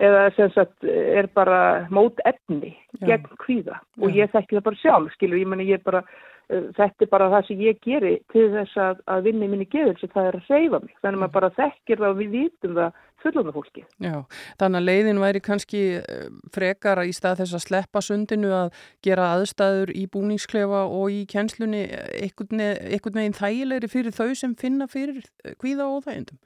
eða sem sagt er bara mót efni Já. gegn kvíða og Já. ég þekki það bara sjálf skilur, ég meni ég er bara uh, þetta er bara það sem ég geri til þess að, að vinni minni geður sem það er að hreyfa mig þannig að maður bara þekkir það og við vitum það fullanda fólki Já, þannig að leiðin væri kannski eh, frekara í stað þess að sleppa sundinu að gera aðstæður í búningsklefa og í kjenslunni einhvern veginn þægilegri fyrir þau sem finna fyrir eh, kvíða og þægindum.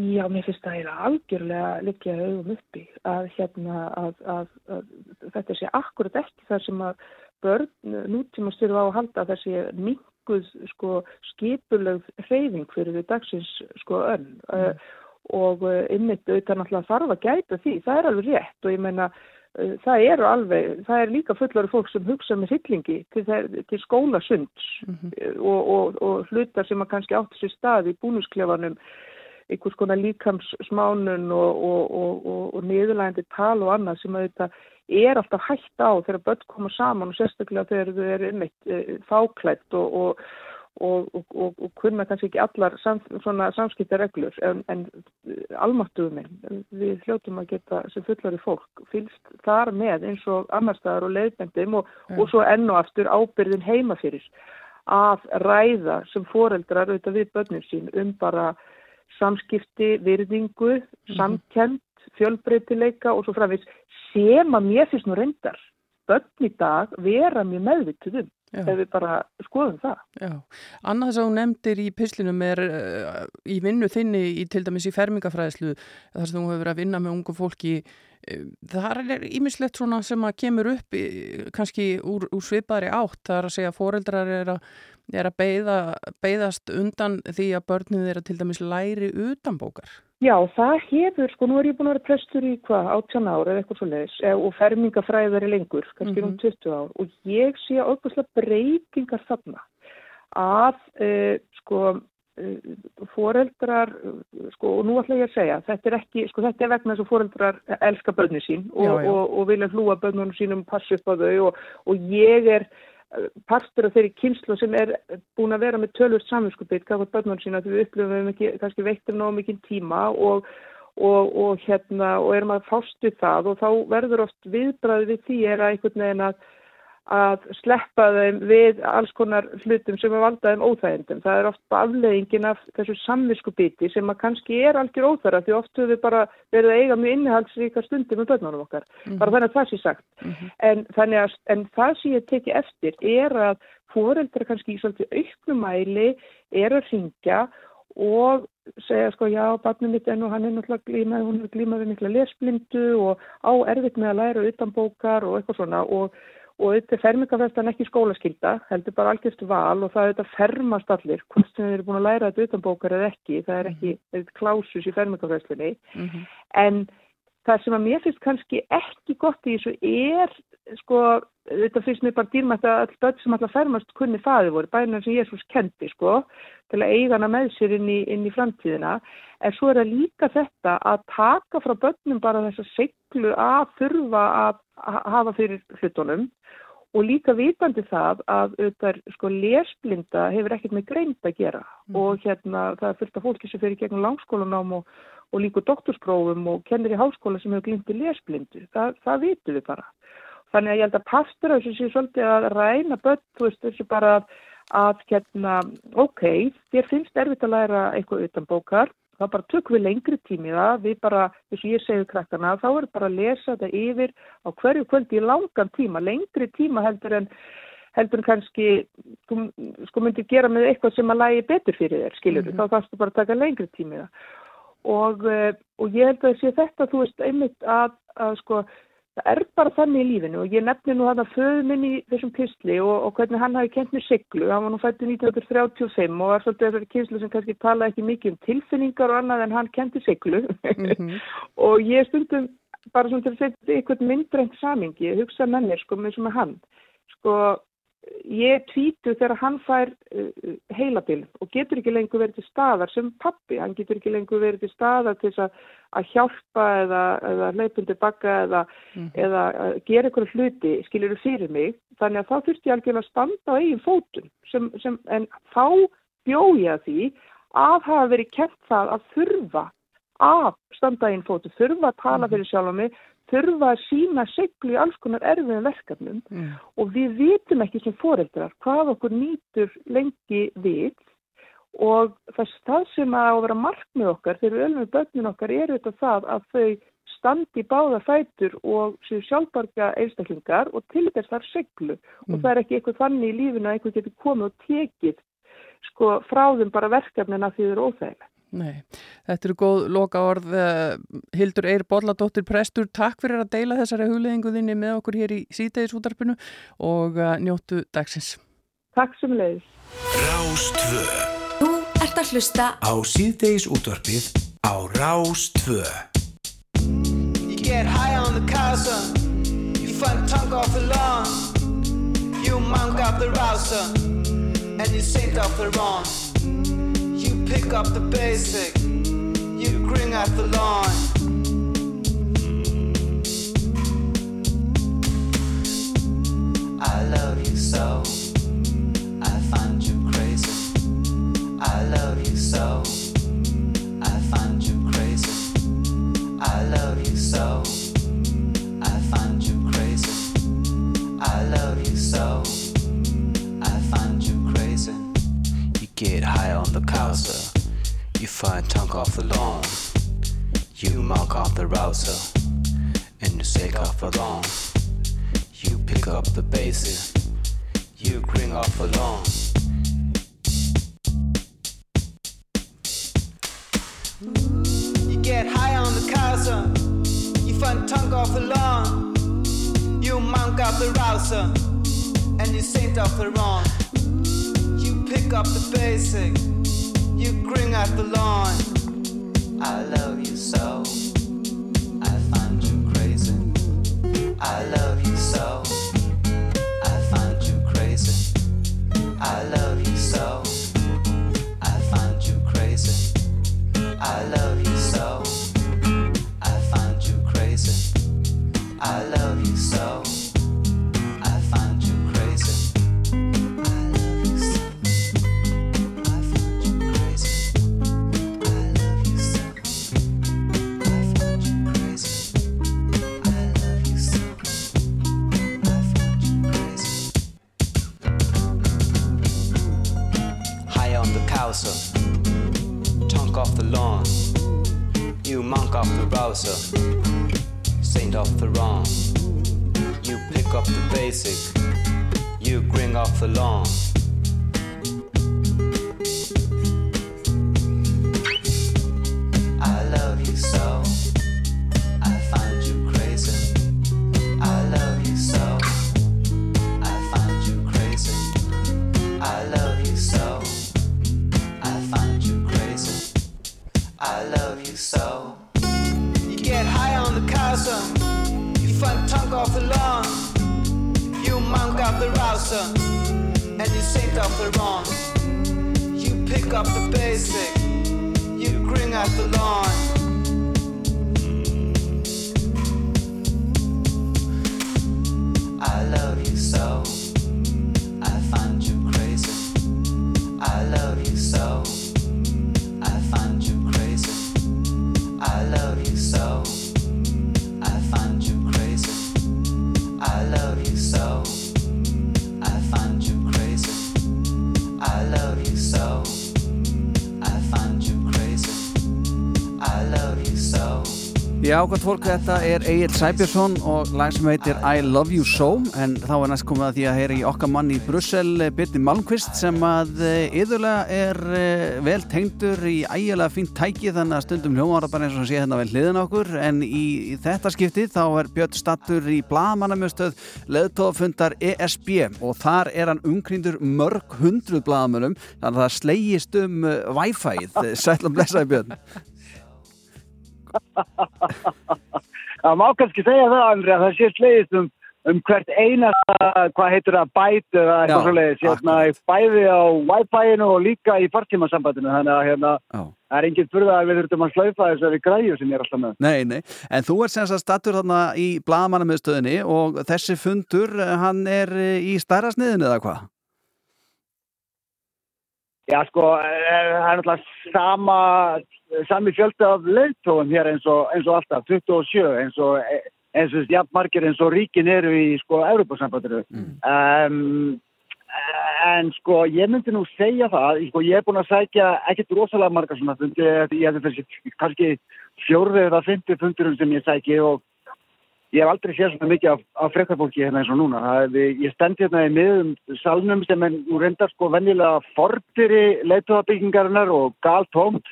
Já, mér finnst það eiginlega algjörlega liggja augum uppi að, hérna, að, að, að þetta sé akkurat ekki þar sem að börn nútíma styrfa á að halda að þessi minguð sko, skipulögð hreyfing fyrir við dagsins sko, önn mm. uh, og uh, ymmit auðvitað náttúrulega þarf að gæta því, það er alveg rétt og ég meina uh, það eru alveg, það er líka fullari fólk sem hugsa með hillingi til, til skólasunds Mhm. og, og, og hlutar sem að kannski áttu sér stað í búnusklefanum einhvers konar líkamssmánun og, og, og, og, og niðurlægandi tal og annað sem auðvitað er alltaf hægt á þegar börn koma saman og sérstaklega þegar þau eru einmitt e, fáklætt og, og, og, og, og, og kunna kannski ekki allar samskiptareglur. En, en almáttuðum minn við hljótum að geta sem fullari fólk fylgst þar með eins og annarstaðar og leiðbendum og, og svo enn og aftur ábyrðin heima fyrir að ræða sem foreldrar auðvitað við börnum sín um bara samskipti, virðingu, samkend, fjölbreytileika og svo framvís sem að mér finnst nú reyndar börn í dag vera mjög meðvituð um Já. Ef við bara skoðum það. Já, annað sem þú nefndir í pislinum er uh, í vinnu þinni í til dæmis í fermingafræðslu þar sem þú hefur verið að vinna með ungu fólki uh, það er ímislegt svona sem að kemur upp í, kannski úr, úr svipaðri átt það er að segja að foreldrar er að, er að beða, beðast undan því að börnin þeirra til dæmis læri utanbókar. Já, það hefur, sko, nú er ég búin að vera prestur í hvað, 18 ár eða eitthvað svo leiðis og fermingafræðari lengur, kannski um 20 ár og ég sé óbúslega breytingar þarna að, uh, sko, uh, foreldrar, uh, sko, og nú ætla ég að segja, þetta er ekki, sko, þetta er vegna þess að foreldrar elska börni sín og, Já, já. og, og vilja hlúa börnunum sínum, passa upp á þau og, og ég er eh, partur af þeirri kynslu sem er búin að vera með tölvöld samvinskupið hvað börnunum sína því við upplifum ekki kannski veittir nóg mikið tíma og, og, og hérna og erum að fást við það og þá verður oft viðbræði við því er að einhvern veginn að að sleppa þeim við alls konar hlutum sem er valdaðum óþægindum. Það er oft bara afleiðingin af þessu samviskubiti sem að kannski er algjör óþæra því oft höfum við bara verið að eiga mjög innihaldsríka stundir með börnunum okkar. Bara þannig að það sé sagt. en, þannig að, en það sem ég teki eftir er að foreldrar kannski í svolítið auknumæli er að ringja og segja sko já, barnið mitt enn og hann er náttúrulega glímað, hún er glímað við mikla lesblindu og á erfitt með að læra utan bókar og eitthvað svona og og þetta er fermingafestan ekki skólaskylda, heldur bara algjörst val og það er þetta fermast allir, hvort sem þeir eru búin að læra þetta utanbókar eða ekki, það er ekki mm klásus í fermingafestunni, en það sem að mér finnst kannski ekki gott í þessu er, sko, þetta finnst mér bara dýrmætt að all börn sem alltaf fermast kunni faði voru, bæna sem Jésús kendi, sko, til að eiga hana með sér inn í, inn í framtíðina, en svo er það líka þetta að taka frá börnum bara þessa seglu að þurfa að ha- hafa fyrir hlutunum og líka vitandi það að auðvitað, sko, lesblinda hefur ekkert með greind að gera og hérna það er fullt af fólki sem fyrir gegnum langskólanám og, og líka doktorsprófum og kennir í háskóla sem hefur glindi lesblindu. Það, það vitum við bara. Þannig að ég held að pastur þessu sé svolítið að ræna börn, þú veist, þessu bara að, að hérna, ok, þér finnst erfitt að læra eitthvað utan bókar, þá bara tökum við lengri tími það, við bara, eins og ég segi krakkana, þá er bara að lesa þetta yfir á hverju kvöldi í langan tíma, lengri tíma heldur en heldur en kannski, þú sko myndir gera með eitthvað sem að lægi betur fyrir þér, skilur þá þarfstu bara að taka lengri tími það. og, uh, og ég held að sé þetta, þú veist, einmitt að, að sko, það er bara þannig í lífinu og ég nefni nú þarna föðu minn í þessum kysli og, og hvernig hann hafi kent mér siglu, hann var nú fættu 1935 og var svolítið þessari kyslu sem kannski talaði ekki mikið um tilfinningar og annað en hann kenti siglu. Og ég stundum bara svona til að setja eitthvað myndrænt samingi, hugsa með mér sko með svona hann, sko ég tvítu þegar hann fær uh, heilabil og getur ekki lengur verið til staðar sem pappi, hann getur ekki lengur verið til staðar til þess að, að hjálpa eða, eða leipundi bakka eða, eða uh, gera eitthvað hluti skilur fyrir mig, þannig að þá þurfti ég algjörlega að standa á eigin fótum sem, sem, en þá að því að hafa verið kent það að þurfa að standa á eigin fótum, þurfa að tala fyrir sjálf mig þurfa að sína seglu í alls konar erfiðum verkefnum og við vitum ekki sem foreldrar hvað okkur nýtur lengi við og það, það sem að vera markmið okkar þegar við við börnin okkar er þetta það að þau standi báða fætur og séu sjálfbarga einstaklingar og til þess þar seglu og það er ekki eitthvað þannig í lífinu að eitthvað getur komið og tekið sko frá þeim bara verkefnina því þau eru óþægilega. Nei, þetta eru góð loka orð Hildur Eir Bolladóttir Prestur, takk fyrir að deila þessari hugleðingu þinni með okkur hér í síðdegisútarpinu og uh, njóttu dagsins. Takk sem leiðis Rástvö Þú ert að hlusta. Á síðdegisútarpið á Rástvö You get high on the casa, you find tongue off the lawn, you monk off the rouser, and you sink off the wrong. Pick up the basic, you grin at the lawn. I love you so, I find you crazy. I love you so, I find you crazy. I love you so. Get high on the couch. You find tongue off the lawn. You mark off the rouser. And you shake off the lawn. You pick up the bases. You grin off the lawn. You get high on the casa. You find tongue off the lawn. You monk off the rouser. And you saint off the wrong. Pick up the basic. You grin at the lawn. I love you so. I find you crazy. I love you so. I find you crazy. I love you up the basic. You grin at the lawn. Fólk, þetta er Egil Sæbjörnsson og lag sem heitir I Love You So en þá er næst komið að því að heyra í okkar mann í Brussel, Birni Malmqvist sem að yðurlega er eh, vel tengdur í ægilega fínt tæki þannig að stundum hljómara bara eins og sé hérna vel hliðin okkur. En í, í þetta skipti þá er Björn stattur í blagamannamjöstöð leðtófundar ESB og þar er hann umkryndur mörg hundruð blagamönnum þannig að það slegist um eh, Wi-Fi-ið, og blessaði Björn Það má kannski segja það, Andri, að það sé slegist um, um hvert einasta, hvað heitur það, bæt eða Já, eitthvað slegist, hérna, bæði á Wi-Fi-inu og líka í fartímasambandinu, þannig að hérna, það er enginn fyrir að við þurfum að slaufa þessari græju sem ég er alltaf með. Nei, nei, en þú ert sem sagt stattur þarna í blagamannamiðstöðinni og þessi fundur, eh, hann er eh, í stærra sniðinu eða hvað? Já, sko, eh, það er náttúrulega sama, sami fjöldi af leiðtóðum hér eins og, eins og alltaf, 27, eins og, eins og jafn margir eins og ríkin eru í, sko, Europasambandinu. Um, en, sko, ég myndi nú segja það, sko, ég er búin að sækja ekkert rosalega margar svona fundi, ég hefði þessi kannski fjórðið eða fymti fundurum sem ég sæki og ég hef aldrei séð svona mikið af, af frekkarfólki hérna eins og núna. Er, ég stend hérna í miðum salnum sem er nú reyndar sko venjulega fordyri leituðabyggingarinnar og galtómt.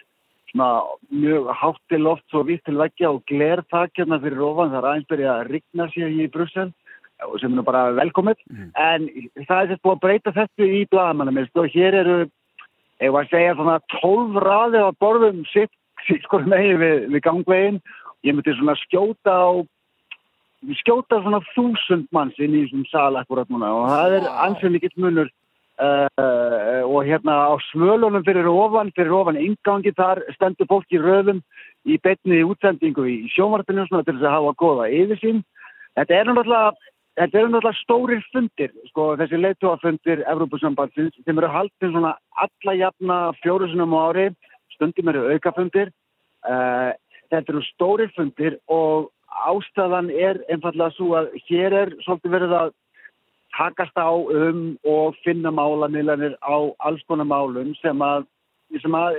Svona mjög hátt til loft svo vitt til veggja og glertak hérna fyrir ofan. Það er aðeins byrja að rigna sér í Brussel sem er nú bara velkomið. En það er þess búið að breyta þessu í blagamannum. Sko, hér eru, ég var að segja svona 12 raðið á borðum sitt, sitt sko megin við, við gangvegin. Ég myndi svona skjóta á skjóta svona þúsund manns inn í þessum sal akkurat núna og það er ansið mikill munur uh, og hérna á svölunum fyrir ofan, fyrir ofan ingangi þar stendur fólk í röðum í betni útsendingu í sjónvarpinu svona til þess að hafa goða yfirsýn. Þetta er náttúrulega Þetta eru náttúrulega stórir fundir, sko, þessi leittóafundir Evrópusambandsins sem eru haldin svona alla jafna fjórusunum ári, stundum eru aukafundir. Uh, þetta eru stórir fundir og ástæðan er einfallega svo að hér er svolítið verið að takast á um og finna málamiðlanir á alls konar málum sem að, sem að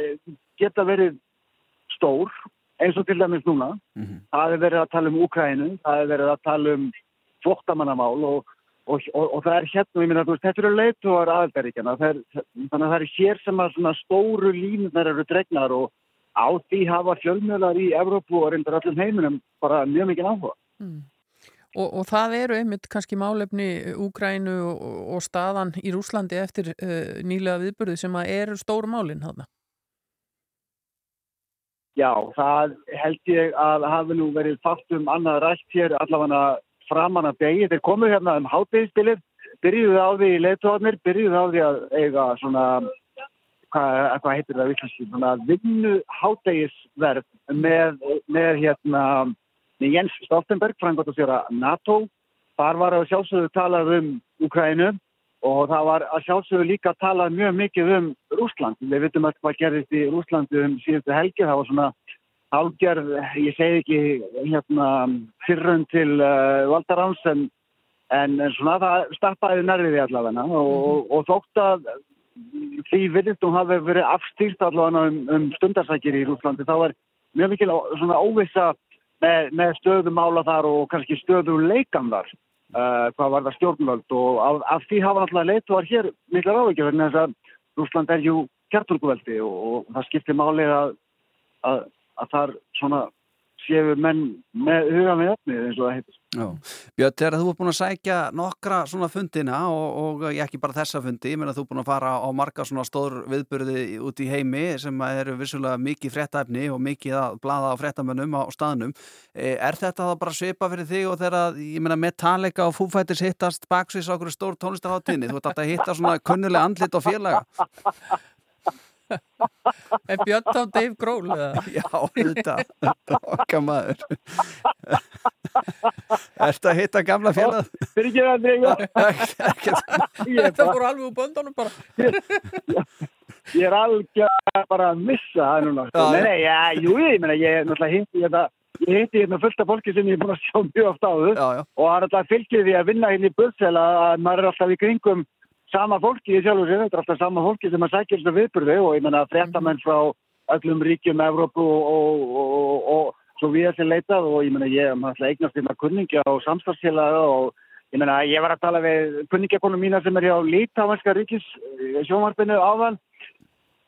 geta verið stór eins og til dæmis núna. Það er verið að tala um Úkrænu, það er verið að tala um flottamannamál og, og, og, og það er hérna, ég minna, veist, þetta eru leituar aðeldaríkjana, þannig að það er hér sem að svona stóru línunar eru dregnar og á því hafa fjölmjölar í Evrópu og reyndar öllum heiminum bara mjög mikið áhuga. Mm. Og, og það eru einmitt kannski málefni Úgrænu og, og staðan í Rúslandi eftir uh, nýlega viðburði sem að eru stóru málinn hana. Já, það held ég að hafi nú verið fast um annað rætt hér allavega framan að degi. Þeir komu hérna um hátdegispilir, byrjuðu á því í leituðarnir, byrjuðu á því að eiga svona hvað, hvað heitir það vittlust, svona vinnu hátegisverð með, með hérna með Jens Stoltenberg, frangott að stjóra NATO. Þar var að sjálfsögðu talað um Ukrænu og það var að sjálfsögðu líka talað mjög mikið um Rúsland. Við veitum alltaf hvað gerðist í Rúslandi um síðustu helgi. Það var svona hálgerð, ég segi ekki hérna fyrrun til uh, Valdaráns en, en, svona það stappaði nærriði allavega og, og, og þótt að því virðistum hafi verið afstýrt allavega um, um stundarsækir í Rúslandi þá er mjög mikil svona óvissa með, með stöðumála þar og kannski stöðu leikan þar uh, hvað var það stjórnvöld. Og af, af því hafa náttúrulega leituar hér mikla ráðvíkja verðin þess að Rúsland er jú kjarturkuveldi og, og það skiptir máli að, að, að þar svona séu menn með huga með öfnið eins og það heitir. Já. Björn, þegar þú er búin að sækja nokkra svona fundina og, og ekki bara þessa fundi, ég meina þú er búin að fara á marga svona stór viðbyrði út í heimi sem eru vissulega mikið fréttaefni og mikið að blada á fréttamönnum á staðnum. Er þetta þá bara svipa fyrir þig og þegar, ég meina, Metallica og Foo Fighters hittast baksvís á okkur stór tónlistaháttinni, þú ert alltaf að hitta svona kunnulega andlit og félaga? Er Björn þá Dave Grohl? Já, þetta, okkar maður Er þetta að hitta gamla félag? Fyrir ekki að dreyja Þetta fór alveg úr böndunum bara Ég er alveg bara að missa það núna sko. Nei, nei, já, jú, ég meina, ég er náttúrulega hindi þetta Ég heiti hérna fullt af fólki sem ég er búin að sjá mjög oft áður já, já. og það er alltaf fylgið því að vinna hérna í Börsel að maður er alltaf í kringum sama fólki í sjálf og sér, þetta er alltaf sama fólki sem að sækja þessu viðburði og ég menna fréttamenn frá öllum ríkjum Evrópu og, og, og, og svo við þessi leitað og ég meina ég er alltaf eignast hérna kunningja og samstagsfélaga og ég meina ég var að tala við kunningjakonum mína sem er hjá Lítávanska ríkis sjónvarpinu áðan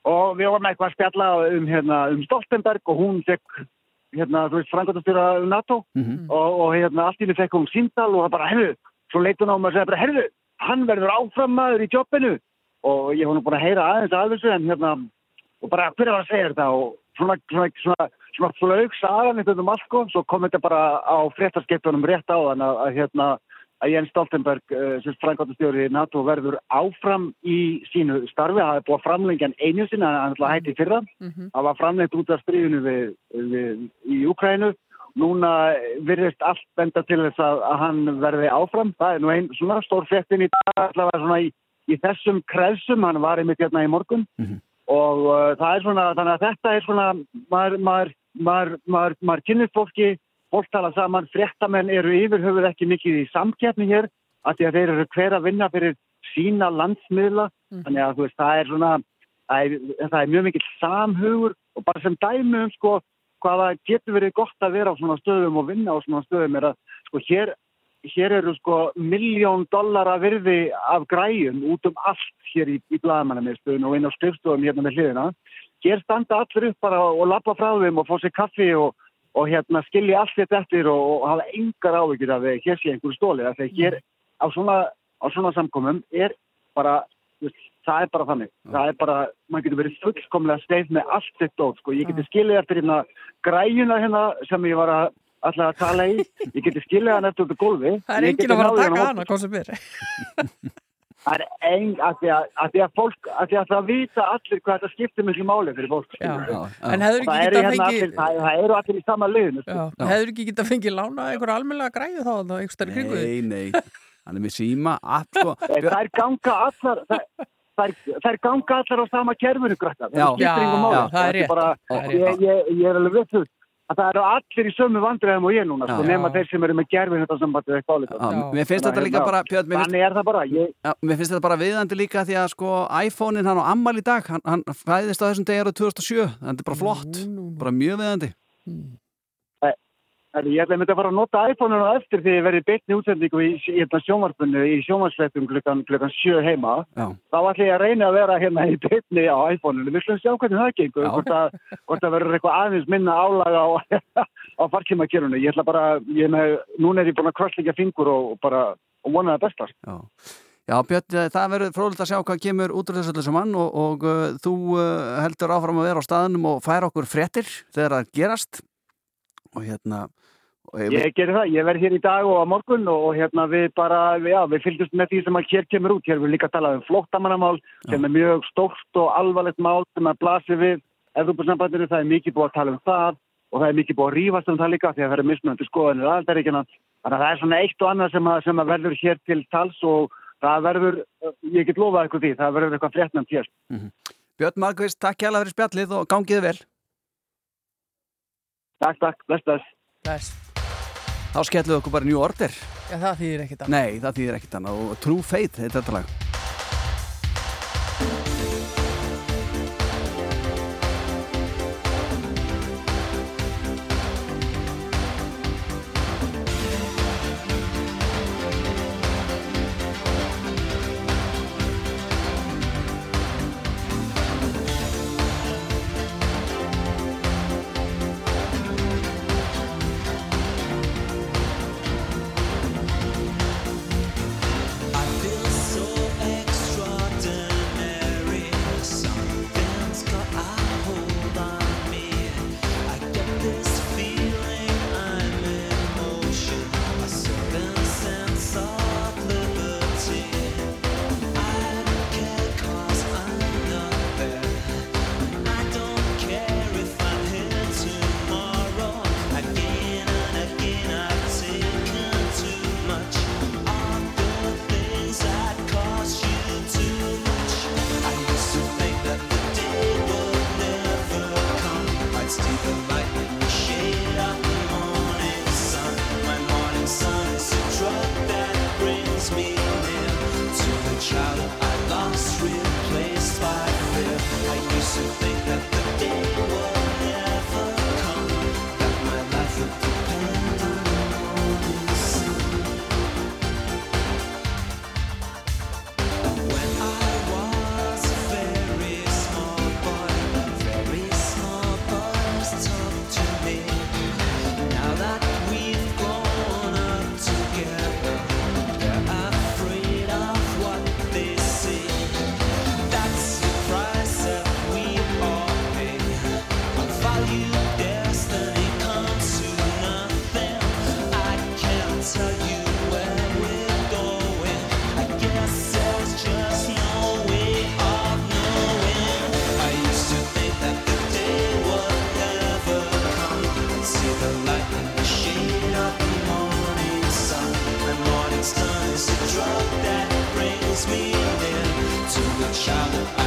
og við vorum eitthvað að spjalla um, hérna, um Stoltenberg og hún fekk hérna, þú veist, frangotastjóra NATO og, og hérna, allt í henni fekk hún síndal og það bara, herru, svo leit hún á mig og segði bara, herru, hann verður áfram maður í jobbinu. Og ég var nú búin að heyra aðeins að þessu en hérna, og bara, var að segja þetta? Og svona, svona, svona, svona flög sagan eitthvað um allt, sko, svo kom þetta bara á fréttaskiptunum rétt á þann að, að hérna, að Jens Stoltenberg, uh, sem frangotastjóri NATO, verður áfram í sínu starfi, það er búið að framlengja hann einu sinna, hann ætla að hætti fyrra. Það var framlengt út af stríðinu við, við, í Ukrænu núna virðist allt benda til þess að, að hann verði áfram. Það er nú einn svona stór fréttin í dag allavega svona í, í þessum kreðsum. Hann var einmitt hérna í morgun. Og uh, það er svona, þannig að þetta er svona maður, maður, maður, maður, maður kynir fólki fólk tala saman, fréttamenn eru yfir höfuð ekki mikið í samkeppni hér af því að þeir eru hver að vinna fyrir sína landsmiðla, þannig að þú veist, það er svona það er, það er mjög mikill samhugur. Og bara sem dæmi um sko hvaða getur verið gott að vera á svona stöðum og vinna á svona stöðum er að sko hér, hér eru sko miljón dollara virði af græjum út um allt hér í, í blagamannamiðstöðun og inn á skrifstofum hérna með hliðina. Hér standa allir upp bara og lappa frá þeim og fá sér kaffi og, og hérna skilja allt þetta eftir og, og hafa engar áhyggjur af að hér sé einhverju stóli. Þegar hér á svona, á svona samkomum er bara það er bara þannig, það er bara maður getur verið fullkomlega steif með allt sitt dót, sko, ég geti skilið eftir hérna græjuna hérna sem ég var að alltaf að tala í, ég geti skilið hann eftir út á gólfi Það er enginn að fara að taka hana, hvað sem er. Það er ein, að því að, að því að fólk, að því að það vita allir hvað þetta skiptir miklu máli fyrir fólk. Já, já. En Og það ekki getað hérna fengið- allir- Það það eru allir í sama liðinu. sko. Hefur ekki getað fengið lána einhver almennilega græði þá þarna, einhver stærri kringu þig? Nei, nei, hann er með síma app sko. Ganga allar, þær, þær, þær ganga allar á sama kerfinu. Já, það er rétt. Bara, Það ég, rétt. ég, ég er alveg við þú að það eru allir í sömu vandræðum og ég núna, sko, nema þeir sem eru með gerfin þetta sambandi eitthvað álítið. Já, mér finnst þetta líka bara, Björn, mér finnst, er það bara, ég, já, mér finnst þetta bara viðandi líka því að sko iPhone-in hann á ammal í dag, hann, hann fæðist á þessum degi árið 2007, þetta er bara flott, bara mjög viðandi. Herri, Ég ætla að mynda að fara að nota iPhone-un á eftir því ég verði beitni útsendingu í, í hérna sjónvarpunni í sjónvarsleitum klukkan, klukkan sjö heima. Já. Þá ætla ég að reyna að vera hérna í beitni á iPhone-unu. Við slum sjá hvernig það gengur. Hvort að, hvort að verður eitthvað aðeins minna álaga á, á farkímakerunni. Ég ætla bara, ég með, núna er ég búin að krossleika fingur og bara og vona það bestast. Já. Já, Björn, eh, það verður fróðilegt að sjá hvað kemur út úr þessu öllu saman og, og uh, þú uh, heldur áfram að vera á staðnum og færa okkur fréttir þegar það gerast og hérna og Ég gerir það, ég verð hér í dag og á morgun og hérna við bara, já, við fylgjumst með því sem að hér kemur út. Hér við líka talað um flóttamannamál sem er mjög stórt og alvarlegt mál sem að blasi við Evropasambandinu. Það er mikið búið að tala um það og það er mikið búið að rífast um það líka því að það er mismunandi skoðanir aðaldaríkjana. Þannig að það er svona eitt og annað sem að, sem að verður hér til tals og það verður, ég get lofað eitthvað því, það verður eitthvað fréttnæmt hér. Björn Markvist, Þá skellum við okkur bara New Order. Já, það þýðir ekkit annað. Nei, það þýðir ekkit annað og True Fate heitir þetta lag. It's a drug that brings me near to the child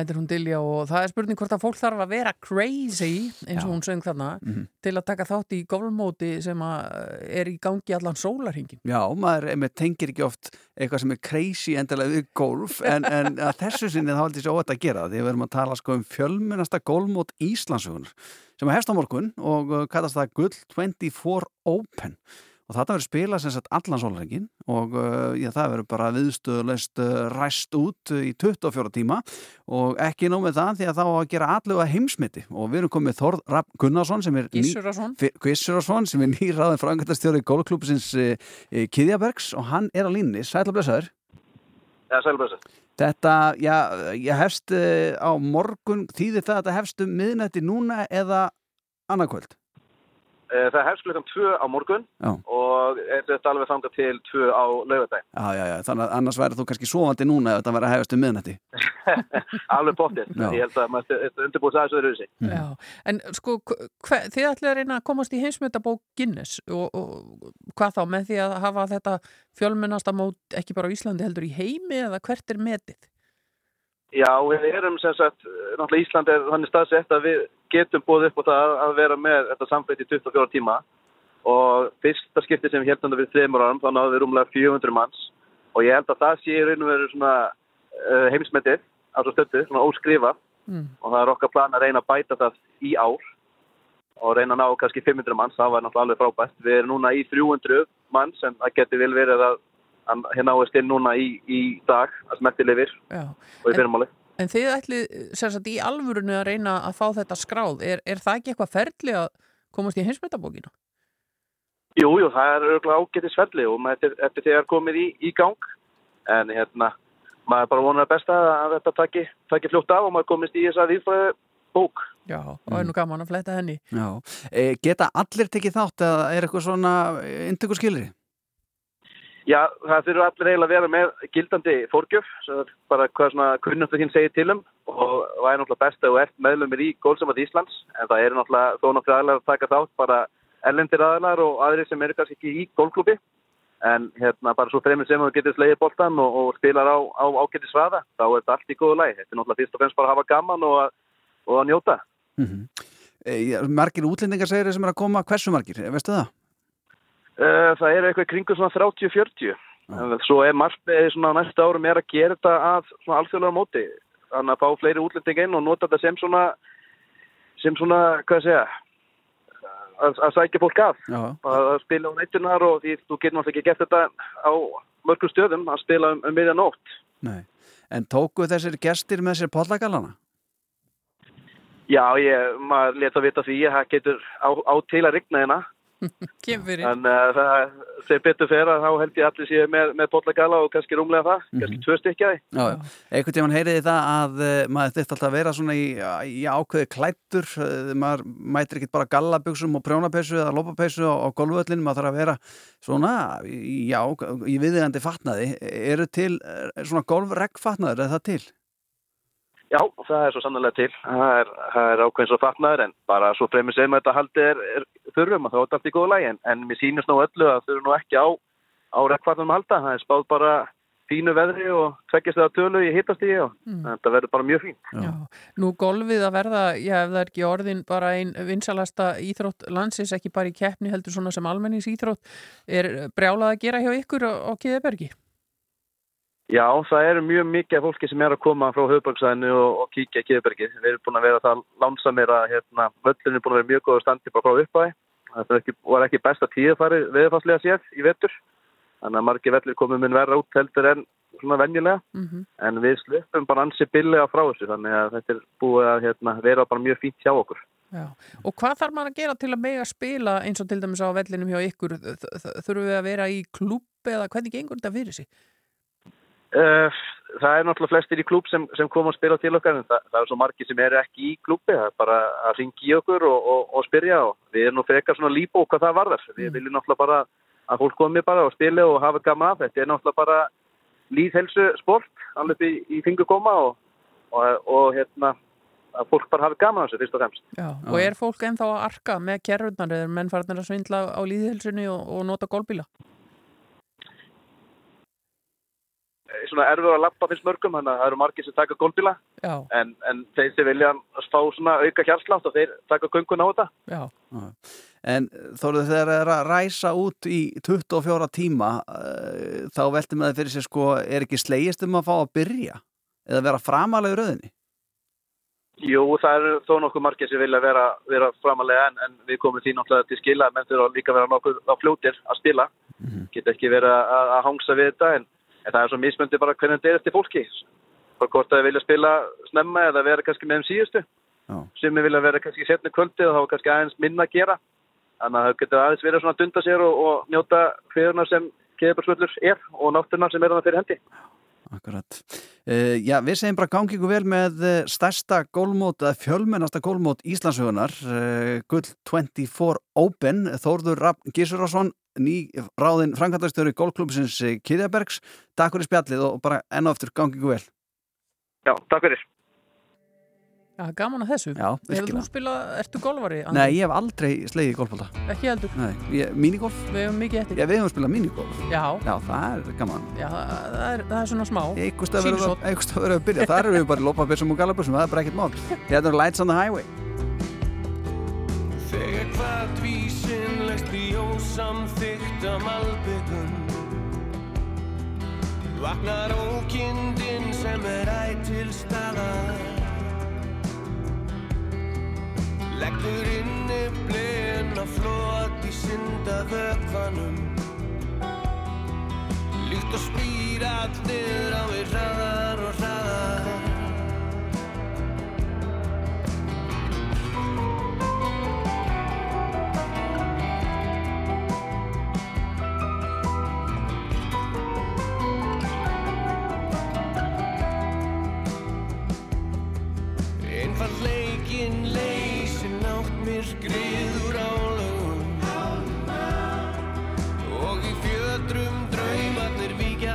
þetta er hún Dilja og það er spurning hvort að fólk þarf að vera crazy eins og hún söng þarna Mhm. til að taka þátt í golfmóti sem að er í gangi allan sólarhingin. Já, maður tengir ekki oft eitthvað sem er crazy endilega við golf en, en þessu sinni þá held ég svo óvægt að gera því við erum að tala sko um fjölmennasta golfmót Íslandsugunar sem er hefst á morgun og uh, kallast það Gull 24 Open og þetta verður spilað sem sagt allan sólarhengin og uh, já, það verður bara viðstöðulegst uh, ræst út uh, í 24 tíma. Og ekki nóg með það því að þá á að gera allega heimsmyndi og við erum komið Þórð Rapp Gunnarsson sem er Gissurason sem er nýraðin frangöndastjóri golfklúpsins uh, Kiðjabergs og hann er á línni, sætla blessaður. Já, sælblösa. Þetta, já, ég hefst uh, á morgun, þýðir það að þetta hefst um miðnætti núna eða annarkvöld? Eh, Það hefst klukkan 2 á morgun Já. og er þetta alveg þangað til 2 á laugardaginn. Já, já, já, þannig að annars væri þú kannski sofandi núna ef þetta væri að hefast um miðnætti. alveg bóttið. Ég held að maður undirbúið aðeins öðru þessi. Já, en sko, hve, þið ætlaði að reyna að komast í heimsmyndabók Guinness og, og hvað þá með því að hafa þetta fjölmennasta mót ekki bara á Íslandi heldur í heimi eða hvert er metið? Já, við erum sem sagt, eh, náttúrulega Ísland er þannig staðsett að við getum búið upp á það að vera með þetta samfleyt í 24 tíma og fyrsta skipti sem við heldum við þreymur árum þá náðum við rúmlega 400 manns og ég held að það sé í raun og veru svona uh, heimsmetið á svo stöttu, svona óskrifa Mm. og það er okkar plan að reyna að bæta það í ár og reyna að ná kannski 500 manns, það var náttúrulega alveg frábært. Við erum núna í 300 manns en það getur vel verið að að hér náist inn núna í, í dag að smerti lifir Já. og í fyrirmáli. En þið ætlið sagt í alvörunu að reyna að fá þetta skráð. Er, er það ekki eitthvað ferli að komast í heimsmyndabókina? Jú, jú, það er örgulega ágætið sverli og maður eftir, þegar komið í, í gang en hérna, maður bara vonar besta að þetta taki, taki fljótt af og maður komist í þess að výfræði bók. Já, og er nú gaman að fletta henni. Já, e, geta allir tekið þátt eða er eitthvað svona intökur skilri? Já, það þurfa allir eiginlega að vera með gildandi fórgjöf, bara hvað svona kunnumstu þín segir til um og það er náttúrulega best að þú ert meðlumir í Gólsamad Íslands en það eru náttúrulega þó náttúrulega aðlar að taka þátt bara erlendir aðlar og aðrir sem eru kannski ekki í gólklúbi en hérna bara svo fremur sem þú getur slegið boltan og, og spilar á, á ágæti svaða þá er þetta allt í góðu lagi. Þetta er náttúrulega fyrst og fremst bara að hafa gaman og að, og að njóta. e, já, margir útlendingar segir er að koma, hversu margir, veistu það? Uh, það eru eitthvað kringu svona 30-40 en svo er margir svona næsta árum er að gera þetta að svona alþjóðlega móti þannig að fá fleiri útlendinga inn og nota þetta sem svona sem svona, hvað að segja að, að sækja fólk að Já. að spila á nættunar og því þú getur náttúrulega ekki gert þetta á mörgum stöðum að spila um, um miðjan Nei. En tóku þessir gestir með sér pollagalana? Já, ég, maður leta vita því að það getur á, á til að rigna hérna. En uh, það sem betur fer að þá held ég allir séu með, með bollagala og kannski rúmlega það, kannski tvö stykkjaði. Já, já. Einhvern tímann heyriði það að uh, maður þurft alltaf að vera svona í, í ákveði klættur, uh, maður mætir ekkit bara gallabuxum og prjónapessu eða lópapessu á, á golfvöllinu, maður þarf að vera svona, í- já, í viðiðandi fatnaði. Eru til uh, svona golfreggfatnaður, er það til? Já, það er svo sannlega til. Það er, það er ákveðin svo fatnaður en bara svo fremur sem þetta haldi er, er þurfum og þá er þetta allt í góða lagi. En, en mér sýnist nú öllu að þurfum nú ekki á, á rekkvarnum að halda. Það er spáð bara fínu veðri og tveggjast eða tölu í hittastíði og Mm. þetta verður bara mjög fín. Já. Nú golfið að verða, já, ef það er ekki orðin bara ein vinsalasta íþrótt landsins, ekki bara í keppni heldur svona sem almennings íþrótt, er brjálað að gera hjá ykkur á, á Kiðabergi? Já, það eru mjög mikið af fólki sem er að koma frá höfbruksæðinu og, og kíkja í Kiðbergi. Við erum búin að vera það lánsamir að hérna, völlin er búin að vera mjög góð að standi bara frá uppæði. Það ekki, var ekki besta tíðfari veðfarslega séð í vettur. Þannig að margir vellir komum minn verra út heldur en svona venjulega. Mhm. En við slöpum bara ansi billega frá þessu. Þannig að þetta er búið að hérna, vera bara mjög fínt hjá okkur. Já. Og hvað þarf maður að gera til að mega spila eins og til dæmis á vellinum hjá ykkur? Þurfum við að vera í klúb eða hvernig gengur þetta fyrir sig? Uh, það er náttúrulega flestir í klúb sem, sem koma að spila til okkar en það, það er svo margir sem eru ekki í klúbi það er bara að ringi í okkur og, og, og spyrja og við erum nú frekar svona líbó hvað það varðar. Við viljum náttúrulega bara að fólk komi bara og spila og hafa gaman af. Þetta er náttúrulega bara líðhelsu sport alveg í, í fingur koma og, og, og hérna að fólk bara hafi gaman af þessu fyrst og fremst. Já. Og er fólk ennþá að arka með kerrurnar? Eða er menn farnir að svindla á líðhelsunni og, og nota golfbíla? Svona erfur að lappa fyrst mörgum, þannig að það eru margir sem taka gólbíla en, en þeir sem vilja fá svona auka hjarslátt og þeir taka göngun á þetta. já. En þóruðu þegar það er að ræsa út í 24 tíma uh, þá veltum það fyrir sér sko er ekki slegist um að fá að byrja eða vera framalega í rauðinni? Jú, það eru þó nokkuð margir sem vilja vera, vera framalega en, en við komum því náttúrulega til skila menn þurfa líka vera nokkuð á fljótir að spila. Geta ekki verið að, að hangsa við þetta en, en það er svo mismöndi bara hvernig þetta er eftir fólki. Bara hvort að vilja spila snemma eða vera kannski með þeim síðustu. Sem vilja vera kannski setni kvöldi og þá er kannski aðeins minna að gera. Þannig að það getur aðeins verið svona að dunda sér og, og njóta hverjuna sem keðabarsvöllur er og náttúruna sem er hann fyrir hendi. Akkurat. Uh, já, við segjum bara gangi ykkur vel með eh, stærsta gólmót, eða fjölmennasta gólmót Íslandsögunar, uh, Gull 24 Open, Þórður Rapp Gísurásson, ný ráðinn Franklandastöru gólklúpsins Kirjabergs. Takk fyrir spjallið og bara enn og aftur gangi ykkur vel. Já, takk fyrir. Já, gaman að þessu. Já, virkilega. þú spilað, ertu golfari? Andri? Nei, ég hef aldrei slegið gólfbólta. Ekki heldur. Nei, ég, minigolf? Við hefum mikið eftir. Já, við hefum spilað minigolf. Já. Já, það er gaman. Já, það, er, það er svona smá. Sílsot. einhvers það verður að byrja. Það eru við bara í lópabissum og galabissum, það er bara ekkert mál. Þetta er Lights on the Highway. Ósamþykta malbyggum Vaknar ókindin sem er ætt til staðar. Leggur inni blen að flót í synda vökvanum Líkt og spýr allir á við hraðar og hraðar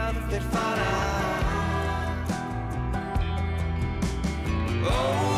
draumarnir víkja þeir fara. Óbærilegt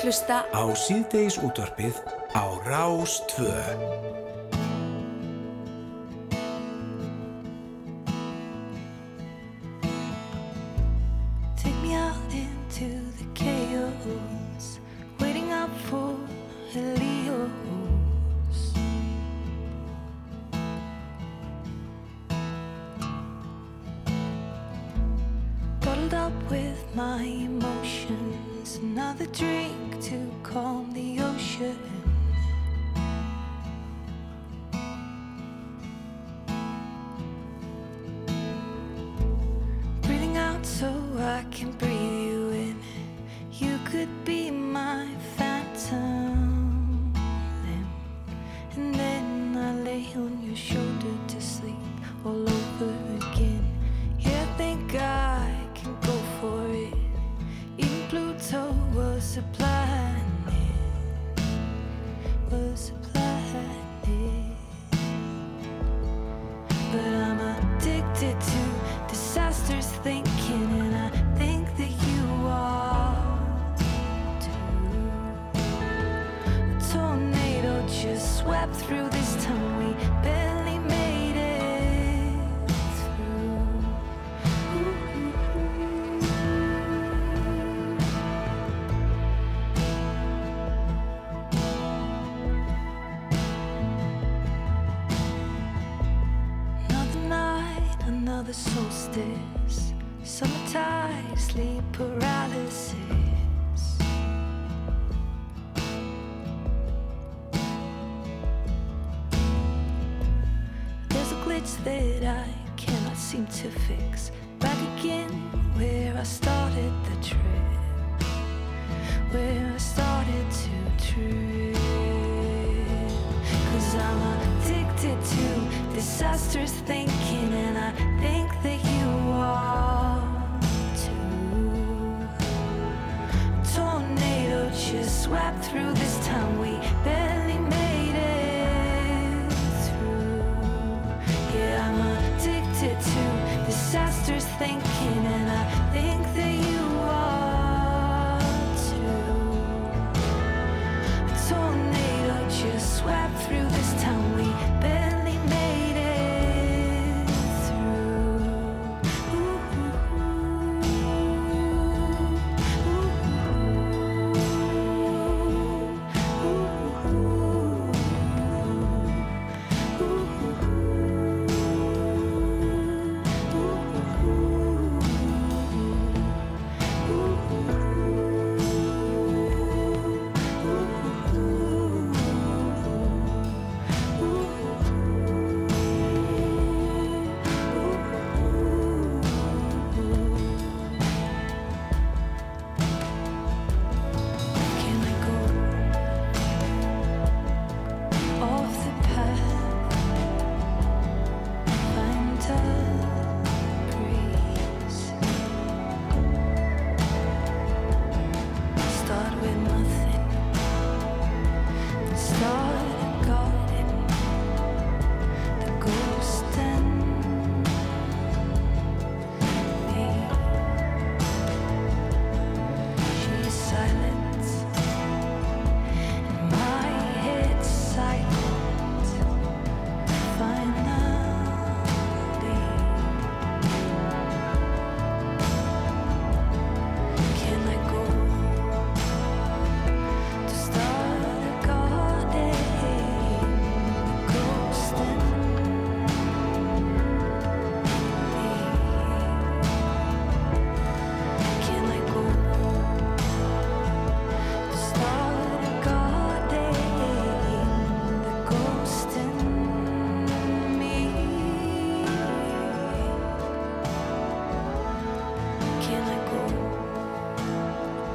að hlusta á síðdeis útvarpið á Rás 2. Take me out into the chaos, waiting up for Helios. Bottled up with my emotions, another drink to calm the ocean.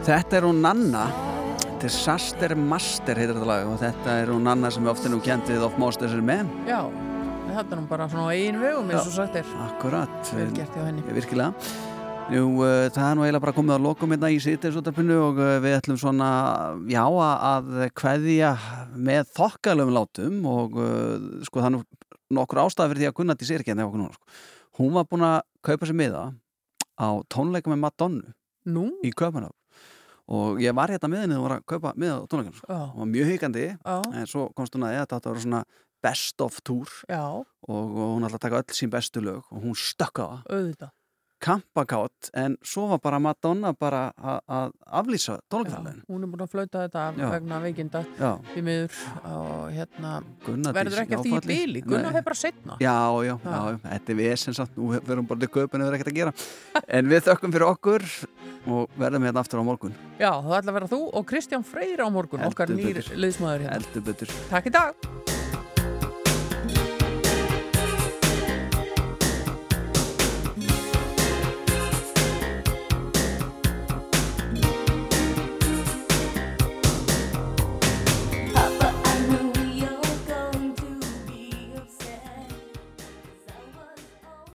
Þetta er hún Nanna Disaster Master heitir þetta lag og þetta er hún Nanna sem er ofta nú kent við of Monsters and Men Já, þetta er nú bara svona á eigin vegum eins og sagt er. Akkurat henni. Virkilega Jú, uh, það er nú eiginlega bara komið að lokum hérna í sýttinsútarpinu og uh, við ætlum svona, já, að að kveðja með þokkalöfum látum og uh, sko það er nú nokkur ástæði fyrir því að Gunnar sér ekki hérna hjá okkur núna, sko. Hún var búin að kaupa sér miða á tónleika með Madonnu Nú? í Köpenhaf og ég var hérna með henni og var að kaupa með á tónleikunum sko. Og var mjög hikandi Já. en svo komst hún að þetta átti að vera svona best of tour og, og hún ætla að taka öll sín bestu lög og hún stökk á það. Kampakátt en svo var bara Madonna bara að- að aflýsa tónleikalegin Hún er búin að flauta þetta Já. vegna veikinda Já. í miður og hérna Gunnar verður ekki því í bíli. Gunnar hefur bara setna. Já, já, já, já, þetta er við sem sagt, nú verðum bara til göpun og verðum ekkert að gera en við þökkum fyrir okkur og verðum hérna aftur á morgun Já, það ætla að vera þú og Kristján Freyr á morgun, Heldur okkar nýr betur. liðsmaður hérna. Heldur betur Takk í dag.